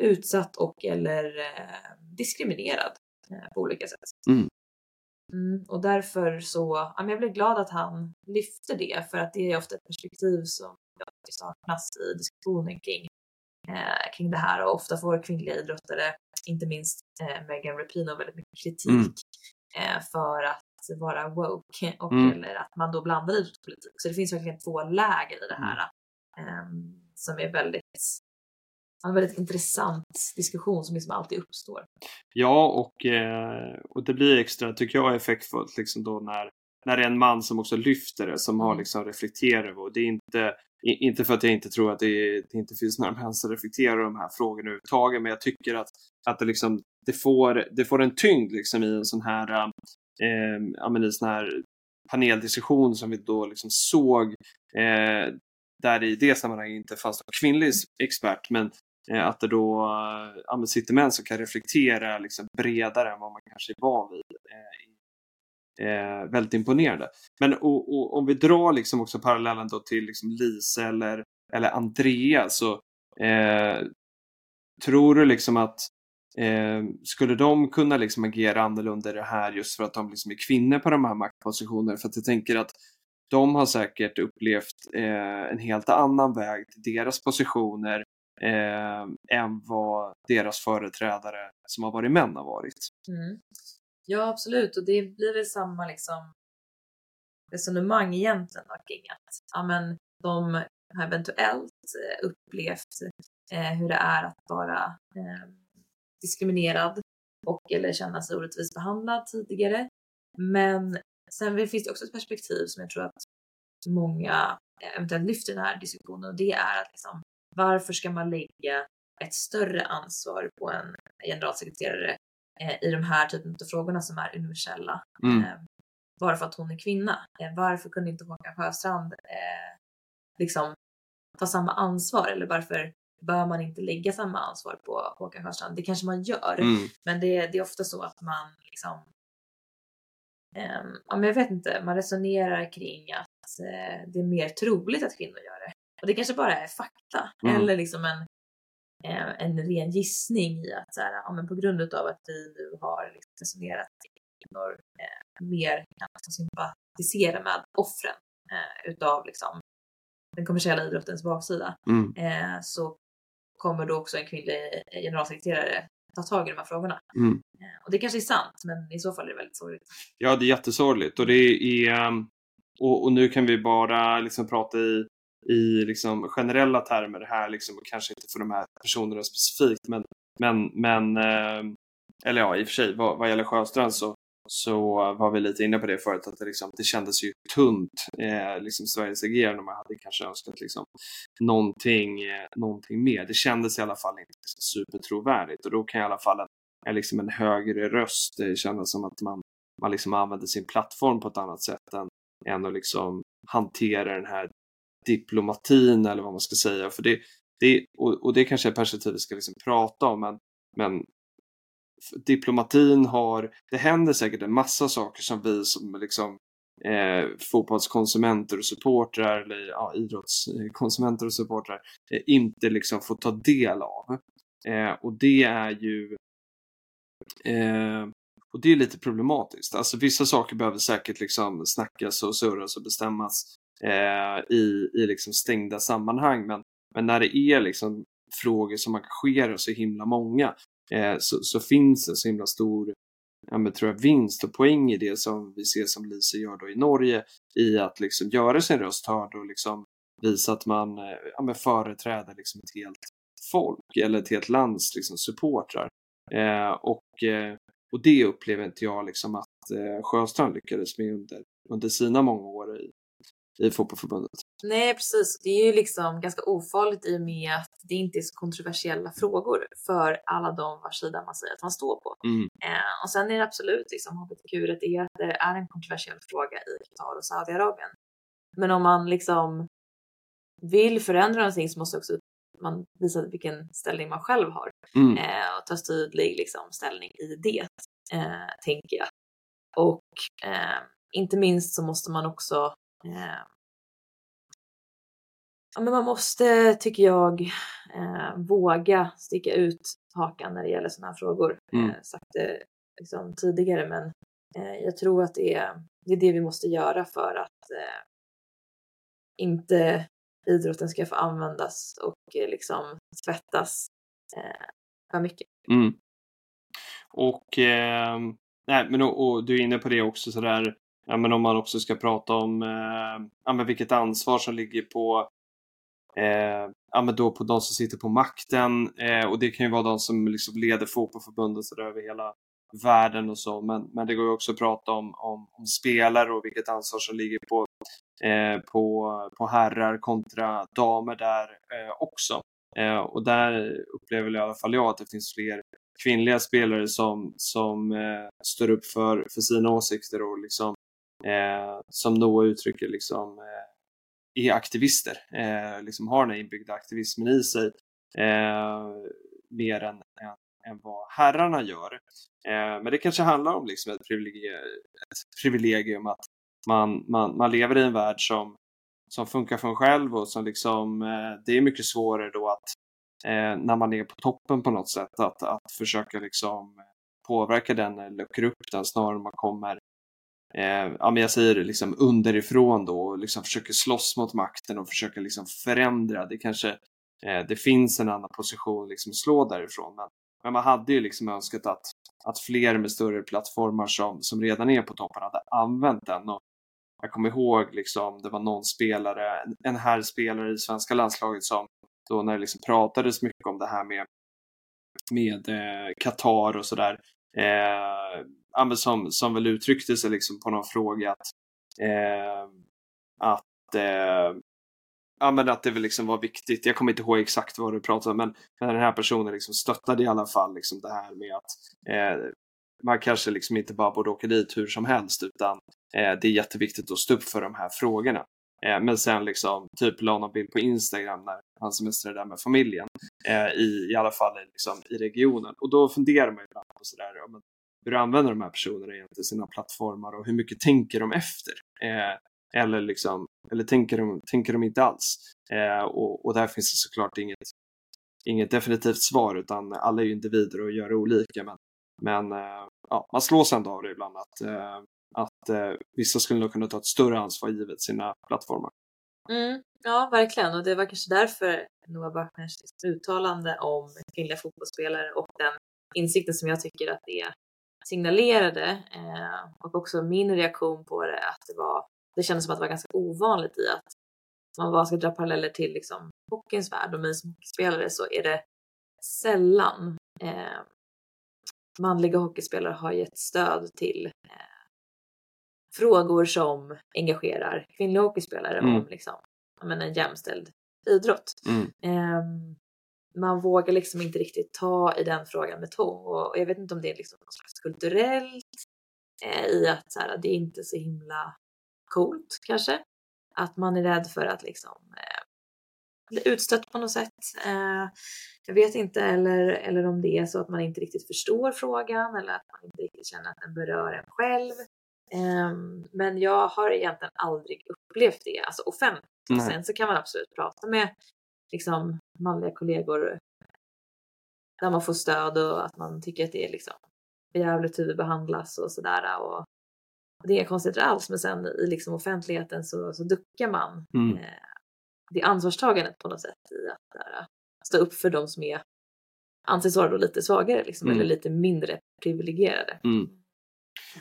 utsatt och eller eh, diskriminerad eh, på olika sätt. Mm. Mm, och därför så, ja, men jag blev glad att han lyfte det för att det är ofta ett perspektiv som jag saknas i diskussionen kring, eh, kring det här och ofta får kvinnliga idrottare, inte minst eh, Megan Rapinoe, väldigt mycket kritik Mm. eh, för att vara woke och Mm. eller att man då blandar idrottspolitik. Så det finns verkligen två läger i det här eh, som är väldigt en väldigt intressant diskussion som liksom alltid uppstår. Ja, och, eh, och det blir extra, tycker jag, effektfullt liksom då när, när det är en man som också lyfter det, som har Mm. liksom reflekterat över och det är inte, i- inte för att jag inte tror att det, det inte finns några män som reflekterar över de här frågorna överhuvudtaget, men jag tycker att, att det, liksom, det, får, det får en tyngd liksom i en sån här, eh, men i en sån här paneldiskussion som vi då liksom såg eh, där i det sammanhanget inte fanns någon kvinnlig expert, men Eh, Eh, att det då eh, ja, men sitter män som kan reflektera liksom bredare än vad man kanske är van vid. Eh, eh, väldigt imponerande. Men och, och, om vi drar liksom också parallellen då till liksom Lisa eller, eller Andrea så eh, tror du liksom att eh, skulle de kunna liksom agera annorlunda i det här just för att de liksom är kvinnor på de här maktpositionerna? För att jag tänker att de har säkert upplevt eh, en helt annan väg till deras positioner eh, än vad deras företrädare som har varit män har varit. Mm. Ja, absolut. Och det blir väl samma liksom resonemang egentligen då, kring att ja, men de har eventuellt eh, upplevt eh, hur det är att vara eh, diskriminerad och eller känna sig orättvist behandlad tidigare. Men sen finns det också ett perspektiv som jag tror att många eh, eventuellt lyfter i den här diskussionen och det är att liksom, varför ska man lägga ett större ansvar på en generalsekreterare eh, i de här typen av frågorna som är universella? Mm. Eh, bara för att hon är kvinna. Eh, varför kunde inte Håkan Sjöstrand eh, liksom ta samma ansvar eller varför bör man inte lägga samma ansvar på Håkan Sjöstrand? Det kanske man gör, Mm. men det, det är ofta så att man liksom ehm, ja, men jag vet inte, man resonerar kring att eh, det är mer troligt att kvinnor gör det. Och det kanske bara är fakta Mm. eller liksom en, eh, en ren gissning i att så här, ja, men på grund av att vi nu har liksom resonerat kvinnor eh, mer kan sympatisera med offren eh, utav liksom den kommersiella idrottens baksida Mm. eh, så kommer då också en kvinnlig generalsekreterare ta tag i de här frågorna. Mm. Eh, och det kanske är sant, men i så fall är det väldigt sorgligt. Ja, det är jättesorgligt och det är ehm, och, och nu kan vi bara liksom prata i, i liksom generella termer här liksom och kanske inte för de här personerna specifikt men men, men eh, eller ja, i och för sig vad, vad gäller Sjöstrand så så var vi lite inne på det förut att det, liksom, det kändes ju tunt eh, liksom Sveriges agerande man hade kanske önskat liksom någonting, eh, någonting mer. Det kändes i alla fall inte liksom, supertrovärdigt och då kan i alla fall en, en, liksom en högre röst eh, kännas som att man man liksom använder sin plattform på ett annat sätt än, än att liksom hantera den här diplomatin eller vad man ska säga. För det, det, och, och det kanske är perspektiv vi ska liksom prata om, men, men diplomatin har, det händer säkert en massa saker som vi som liksom eh, fotbollskonsumenter och supportrar eller ja, idrottskonsumenter och supportrar eh, inte liksom får ta del av. Eh, och det är ju eh, och det är lite problematiskt. Alltså vissa saker behöver säkert liksom snackas och surras och bestämmas eh, i, i liksom stängda sammanhang. Men, men när det är liksom frågor som engagerar så himla många eh, så, så finns det så himla stor ja, men tror jag, vinst och poäng i det som vi ser som Lise gör då i Norge i att liksom göra sin röst hörd och liksom visa att man eh, ja, men företräder liksom ett helt folk eller ett helt lands liksom, supportrar. Eh, och, eh, och det upplever inte jag liksom att eh, Sjöstrand lyckades med under, under sina många år i, i fotbollförbundet. Nej, precis. Det är ju liksom ganska ofarligt i och med att det inte är så kontroversiella frågor för alla de vars sida man säger att man står på. Mm. Eh, och sen är det absolut liksom hbtq-rättigheter är en kontroversiell fråga i Qatar och Saudiarabien. Men om man liksom vill förändra någonting så måste också man visa vilken ställning man själv har Mm. eh, och ta tydlig liksom, ställning i det, eh, tänker jag. Och eh, inte minst så måste man också Ja, men man måste, tycker jag, eh, våga sticka ut hakan när det gäller sådana här frågor. Mm. Eh, sagt det liksom, tidigare, men eh, jag tror att det är, det är det vi måste göra för att eh, inte idrotten ska få användas och eh, liksom tvättas eh, för mycket. Mm. Och, eh, nej, men och, och du är inne på det också sådär, ja, men om man också ska prata om eh, ja, men vilket ansvar som ligger på eh, ja, men då på de som sitter på makten eh, och det kan ju vara de som liksom leder fotbollförbundet över hela världen och så men, men det går ju också att prata om, om, om spelare och vilket ansvar som ligger på, eh, på, på herrar kontra damer där eh, också. Eh, och där upplever i alla fall jag att det finns fler kvinnliga spelare som, som eh, står upp för, för sina åsikter och liksom, eh, som Noah uttrycker liksom, eh, är aktivister. Eh, liksom har den här inbyggda aktivismen i sig eh, mer än, än, än vad herrarna gör. Eh, men det kanske handlar om liksom ett, privilegium, ett privilegium att man, man, man lever i en värld som, som funkar för en själv och som liksom, eh, det är mycket svårare då att eh, när man är på toppen på något sätt att, att försöka liksom påverka den eller luckra upp den snarare än man kommer eh, ja, men jag säger det liksom underifrån då och liksom försöker slåss mot makten och försöker liksom förändra. Det kanske eh, det finns en annan position liksom att slå därifrån. Men, men man hade ju liksom önskat att, att fler med större plattformar som, som redan är på toppen hade använt den. Och jag kommer ihåg liksom, det var någon spelare, en, här spelare i svenska landslaget som då när det liksom pratades mycket om det här med med eh, Qatar och sådär. Eh, ja, som, som väl uttryckte sig liksom på någon fråga att, eh, att, eh, ja, men att det väl liksom var viktigt. Jag kommer inte ihåg exakt vad du pratade om, men, men den här personen liksom stöttade i alla fall liksom det här med att eh, man kanske liksom inte bara borde åka dit hur som helst, utan eh, det är jätteviktigt att stå upp för de här frågorna. Eh, men sen liksom typ la någon bild på Instagram när han semestrade där med familjen, eh, i, i alla fall liksom, i regionen. Och då funderar man ibland på sådär, ja, men, hur använder de här personerna egentligen sina plattformar och hur mycket tänker de efter? Eh, eller, liksom, eller tänker, de, tänker de inte alls? Eh, och, och där finns det såklart inget, inget definitivt svar utan alla är ju individer och gör olika. Men, men eh, ja, man slås ändå av det ibland att, eh, att eh, vissa skulle nog kunna ta ett större ansvar givet sina plattformar. Mm, ja, verkligen. Och det var kanske därför Noah Bachmans uttalande om kvinnliga fotbollsspelare och den insikten som jag tycker att det signalerade eh, och också min reaktion på det att det var det kändes som att det var ganska ovanligt i att man bara ska dra paralleller till liksom hockeyns värld och mig som hockeyspelare så är det sällan eh, manliga hockeyspelare har gett stöd till eh, frågor som engagerar kvinnliga hockeyspelare mm. om liksom, men, en jämställd idrott. Mm. Eh, man vågar liksom inte riktigt ta i den frågan med tång och jag vet inte om det är liksom något slags kulturellt eh, i att så här, det är inte så himla coolt kanske. Att man är rädd för att liksom eh, bli utstött på något sätt. Eh, jag vet inte eller, eller om det är så att man inte riktigt förstår frågan eller att man inte riktigt känner att den berör en själv. Eh, men jag har egentligen aldrig upplevt det, alltså offentligt. Sen så kan man absolut prata med liksom manliga kollegor där man får stöd och att man tycker att det är liksom jävligt hur det behandlas och sådär och det är inga konstigheter alls men sen i liksom offentligheten så, så duckar man mm. eh, det ansvarstagandet på något sätt i att där, stå upp för de som är anses vara då lite svagare liksom, mm. eller lite mindre privilegierade. Mm.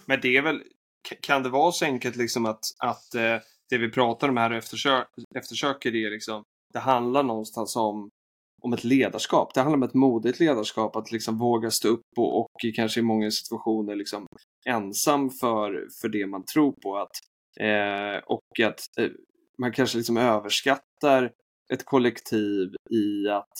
Men det är väl, kan det vara så enkelt liksom att, att eh, det vi pratar om här och eftersök, eftersöker det liksom, det handlar någonstans om om ett ledarskap. Det handlar om ett modigt ledarskap, att liksom våga stå upp och, och kanske i många situationer liksom ensam för, för det man tror på. Att, eh, och att eh, man kanske liksom överskattar ett kollektiv i att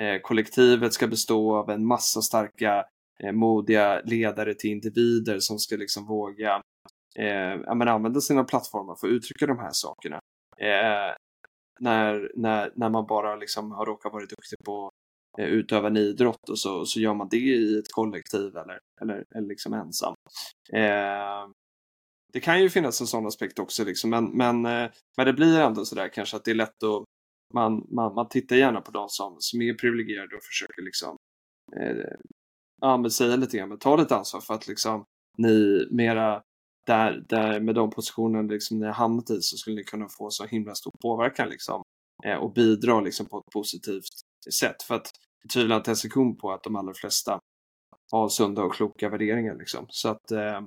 eh, kollektivet ska bestå av en massa starka, eh, modiga ledare till individer som ska liksom våga eh, använda sina plattformar för att uttrycka de här sakerna. Eh, när, när, när man bara liksom har råkat vara duktig på att eh, utöva en idrott och så, så gör man det i ett kollektiv eller, eller, eller liksom ensam. Eh, det kan ju finnas en sån aspekt också, liksom, men, men, eh, men det blir ändå sådär kanske att det är lätt att man, man, man tittar gärna på de som, som är privilegierade och försöker liksom eh, ja, men säga lite grann, men ta lite ansvar för att liksom ni mera där, där med de positionerna liksom ni har hamnat i så skulle ni kunna få så himla stor påverkan liksom, eh, och bidra liksom, på ett positivt sätt. För att jag tvivlar inte en sekund på att de allra flesta har sunda och kloka värderingar. Liksom. Så att, eh,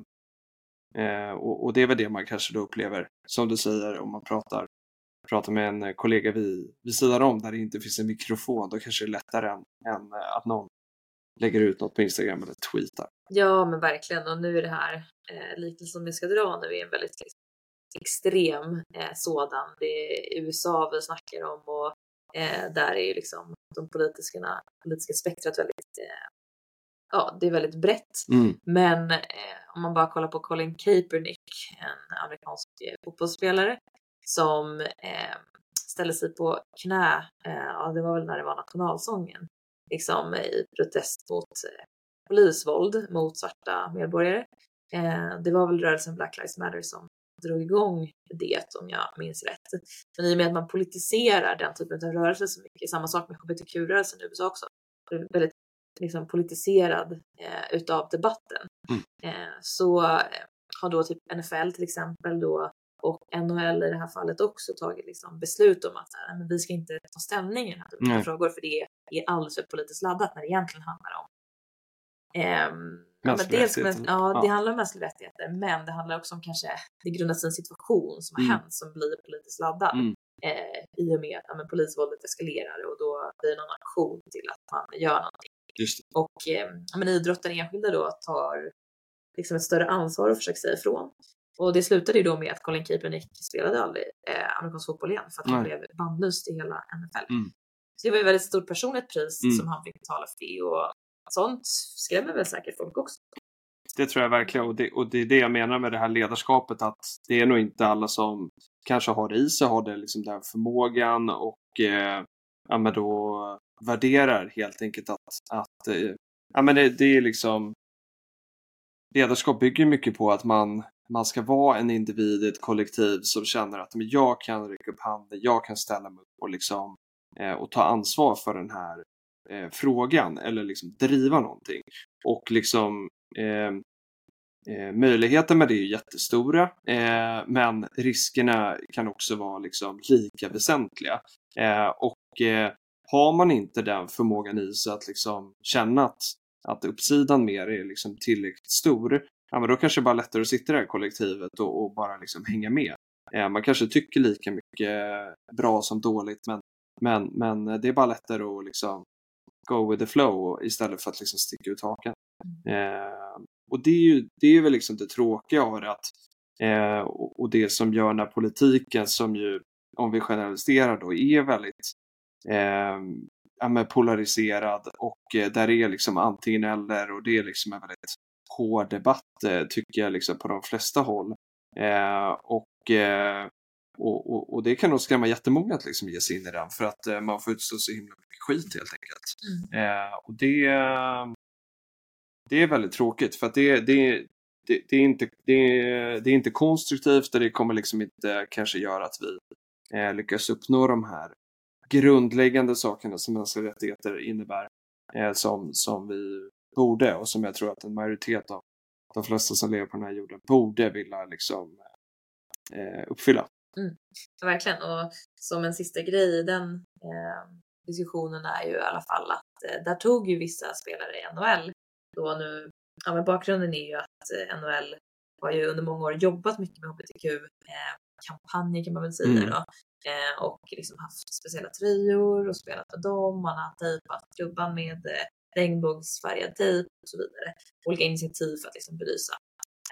eh, och, och, det är väl det man kanske då upplever, som du säger, om man pratar, pratar med en kollega vid, vid sidan om där det inte finns en mikrofon, då kanske det är lättare än, än att någon lägger ut något på Instagram eller tweetar. Ja men verkligen och nu är det här eh, liknelsen vi ska dra nu är en väldigt extrem eh, sådan. Det är USA vi snackar om och eh, där är ju liksom de politiska, politiska spektrat väldigt eh, ja, det är väldigt brett. Mm. Men eh, om man bara kollar på Colin Kaepernick, en amerikansk eh, fotbollsspelare som eh, ställde sig på knä, ja det var väl när det var nationalsången, liksom i protest mot eh, polisvåld mot svarta medborgare. Eh, det var väl rörelsen Black Lives Matter som drog igång det om jag minns rätt. Men i och med att man politiserar den typen av rörelser så mycket, samma sak med hbtq-rörelsen i USA också, väldigt liksom politiserad eh, utav debatten. Mm. Eh, så eh, har då typ NFL till exempel då och NHL i det här fallet också tagit liksom beslut om att här, men vi ska inte ta ställning i den här typen av frågor för det är alldeles för politiskt laddat när det egentligen handlar om Um, ja, dels, men, ja, ja, det handlar om mänskliga rättigheter, men det handlar också om kanske, det grundas i en situation som har mm. hänt som blir politiskt laddad mm. eh, i och med att ja, polisvåldet eskalerar och då blir det någon aktion till att man gör någonting. Och eh, men idrotten enskilda då tar liksom ett större ansvar och försöker säga ifrån. Och det slutade ju då med att Colin Kaepernick spelade aldrig eh, amerikansk fotboll igen för att han Nej. blev bannlyst i hela NFL. Mm. Så det var ju väldigt stort personligt pris Mm. som han fick betala för det och sånt skrämmer väl säkert folk också. Det tror jag verkligen och det, och det är det jag menar med det här ledarskapet att det är nog inte alla som kanske har det i sig, har det liksom den förmågan och eh, ja, men då värderar helt enkelt att, att eh, ja, men det, det är liksom ledarskap bygger mycket på att man, man ska vara en individ i ett kollektiv som känner att men jag kan räcka upp handen, jag kan ställa mig upp och, liksom, eh, och ta ansvar för den här eh, frågan eller liksom driva någonting. Och liksom eh, Eh, möjligheten med det är jättestora, eh, men riskerna kan också vara liksom lika väsentliga. Eh, och eh, har man inte den förmågan i sig att liksom känna att, att uppsidan med det är liksom tillräckligt stor, ja, men då kanske det bara är lättare att sitta i det här kollektivet och, och bara liksom hänga med. Eh, man kanske tycker lika mycket bra som dåligt, men, men, men det är bara lättare att liksom go with the flow istället för att liksom sticka ut hakan. Eh, och det är ju det är väl liksom det tråkiga av det att eh, och, det som gör när politiken som ju om vi generaliserar då är väldigt eh, polariserad och eh, där är liksom antingen eller och det är liksom en väldigt hård debatt eh, tycker jag liksom på de flesta håll. Eh, och, eh, och, och, och det kan nog skrämma jättemånga att liksom ge sig in i den för att eh, man får utstå så himla mycket skit helt enkelt. Eh, och det, det är väldigt tråkigt för att det, det, det, det, är inte, det, det är inte konstruktivt och det kommer liksom inte kanske göra att vi eh, lyckas uppnå de här grundläggande sakerna som mänskliga rättigheter innebär eh, som, som vi borde och som jag tror att en majoritet av de flesta som lever på den här jorden borde vilja liksom, eh, uppfylla. Verkligen och som en sista grej i den eh, diskussionen är ju i alla fall att eh, där tog ju vissa spelare i NHL då nu, ja men bakgrunden är ju att eh, NHL har ju under många år jobbat mycket med hbtq-kampanjer kan man väl säga Mm. då. Eh, och liksom haft speciella tröjor och spelat med dem. Man har tejpat klubban med eh, regnbågsfärgad tejp och så vidare. Olika initiativ för att liksom belysa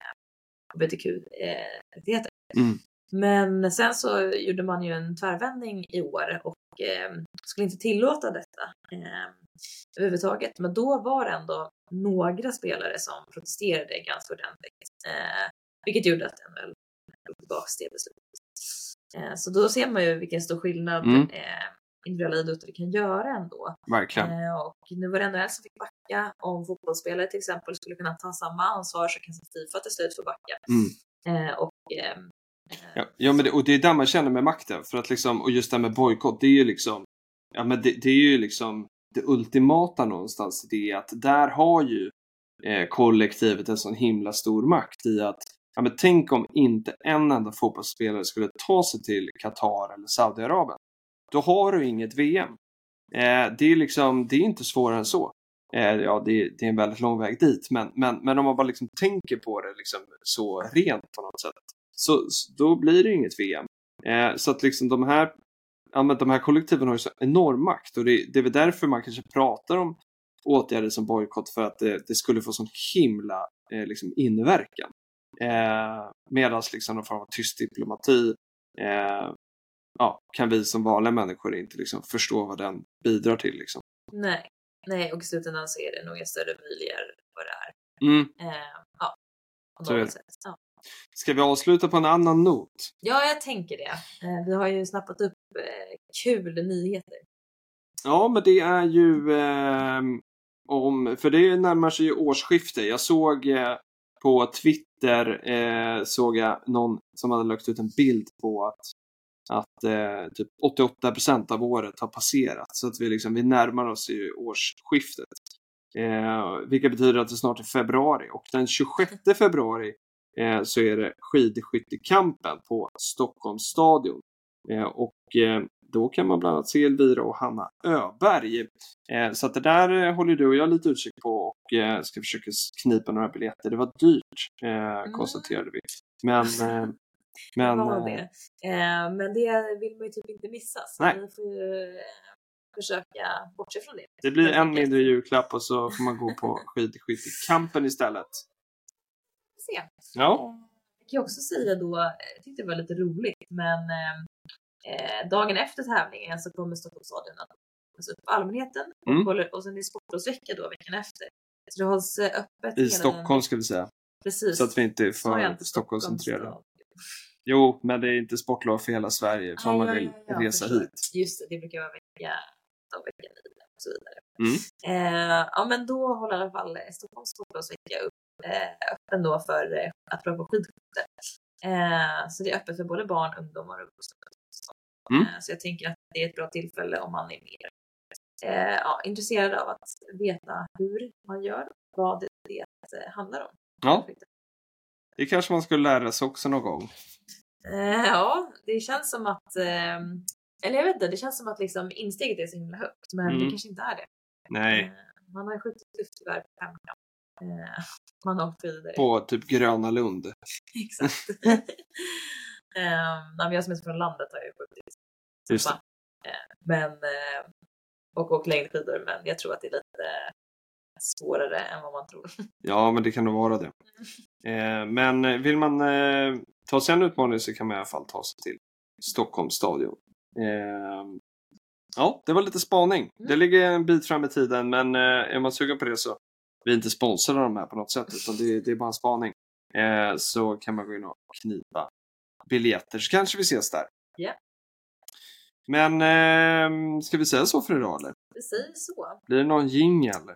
eh, hbtq-rättigheter. Mm. Men sen så gjorde man ju en tvärvändning i år och eh, skulle inte tillåta detta eh, överhuvudtaget. Men då var det ändå några spelare som protesterade ganska ordentligt. Eh, vilket gjorde att NHL tog tillbaka det beslutet. Eh, så då ser man ju vilken stor skillnad Mm. eh, individuella idrotter kan göra ändå. Verkligen. Eh, och nu var det NHL som fick backa. Om fotbollsspelare till exempel skulle kunna ta samma ansvar så kanske Fifa till slut får backa. Mm. Eh, och ehm, eh, Ja, ja men det, och det är där man känner med makten. För att liksom, och just det här med bojkott, det är ju liksom, ja men det, det är ju liksom det ultimata någonstans. Det är att där har ju eh, kollektivet en sån himla stor makt i att, ja men tänk om inte en enda fotbollsspelare skulle ta sig till Qatar eller Saudiarabien. Då har du inget VM. Eh, det är liksom, det är inte svårare än så. Eh, ja, det, är- det är en väldigt lång väg dit, men, men, men om man bara liksom tänker på det liksom så rent på något sätt så, då blir det inget VM. Eh, så att liksom de här, ja, men de här kollektiven har ju så enorm makt och det, det är väl därför man kanske pratar om åtgärder som bojkott för att det, det skulle få sån himla eh, liksom inverkan. Eh, Medan liksom någon form av tyst diplomati eh, ja, kan vi som vanliga människor inte liksom förstå vad den bidrar till. Liksom. nej, nej, och i slutändan så är det nog en större möjligare vad det är. Mm. Eh, ja, på något sätt. Ja. Ska vi avsluta på en annan not? ja, jag tänker det. Eh, vi har ju snappat upp eh, kul nyheter. Ja, men det är ju ehm, om, för det närmar sig ju årsskifte. Jag såg eh, på Twitter, eh, såg jag någon som hade lagt ut en bild på att, att eh, typ 88% av året har passerat. Så att vi, liksom, vi närmar oss ju årsskiftet. Eh, vilket betyder att det snart är februari och den 26 februari eh, så är det skidskyttekampen på Stockholms stadion. Eh, och eh, då kan man bland annat se Elvira och Hanna Öberg. Eh, så att det där håller du och jag lite utkik på och ska försöka knipa några biljetter. Det var dyrt, eh, konstaterade vi. Men, men det eh, det. Eh, men det vill man ju typ inte missa. Så Nej. vi får ju eh, försöka bortse från det. det blir en mindre julklapp och så får man gå på skidskyttekampen istället. Se. Ja, Eh, Vi kan jag också säga då, jag tyckte det var lite roligt, men eh, dagen efter tävlingen så kommer Stockholmsstadion att öppnas upp för allmänheten Mm. och, håller, och sen är det sportlovsvecka då veckan efter. Så det hålls öppet I Stockholm Den, ska vi säga. precis. Så att vi inte är jag för Stockholmscentrerade. Jo, men det är inte sportlov för hela Sverige ifall Ah, man vill ja, ja, resa hit. Just det, det brukar vara vecka, av vecka 9 och så vidare. Mm. Eh, ja men då håller i alla fall Stockholms sportlovsvecka eh, öppen då för eh, att prova på skidskytte. Eh, så det är öppet för både barn, ungdomar och vuxna. Mm. Så jag tänker att det är ett bra tillfälle om man är mer ja, intresserad av att veta hur man gör och vad det handlar om. Ja, det kanske man skulle lära sig också någon gång. Eh, ja, det känns som att, eh, eller jag vet inte, det känns som att liksom insteget är så himla högt, men Mm. det kanske inte är det. Nej, Eh, man har ju skjutit tufft tyvärr på femkamp. Eh, man har åkt vidare. på typ Gröna Lund. [laughs] Exakt. [laughs] eh, jag som är från landet har ju skjutit. Just det. Eh, men, eh, och åkt längdskidor, men jag tror att det är lite svårare än vad man tror. [laughs] Ja, men det kan nog vara det. Eh, men vill man eh, ta sig en utmaning så kan man i alla fall ta sig till Stockholms stadion. Eh, ja, det var lite spaning. Det ligger en bit fram i tiden, men eh, är man sugen på det så vi är inte sponsrade av de här på något sätt, utan det, det är bara en spaning. Eh, så kan man gå in och knipa biljetter, så kanske vi ses där. Ja. Men eh, ska vi säga så för idag eller? Det säger så. Blir det någon jingel?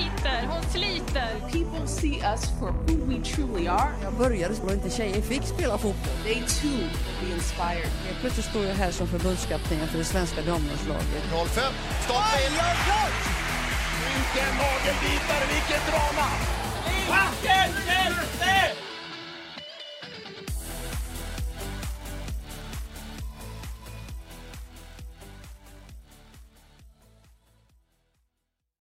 sliter, hon sliter. People see us for who we truly are. Jag började så inte tjejer fick spela fotboll. They too will be inspired. Helt plötsligt står jag här som förbundskapten för det svenska damlandslaget. 05, stopp in! Vilken nagelbitare, vilket drama! Backen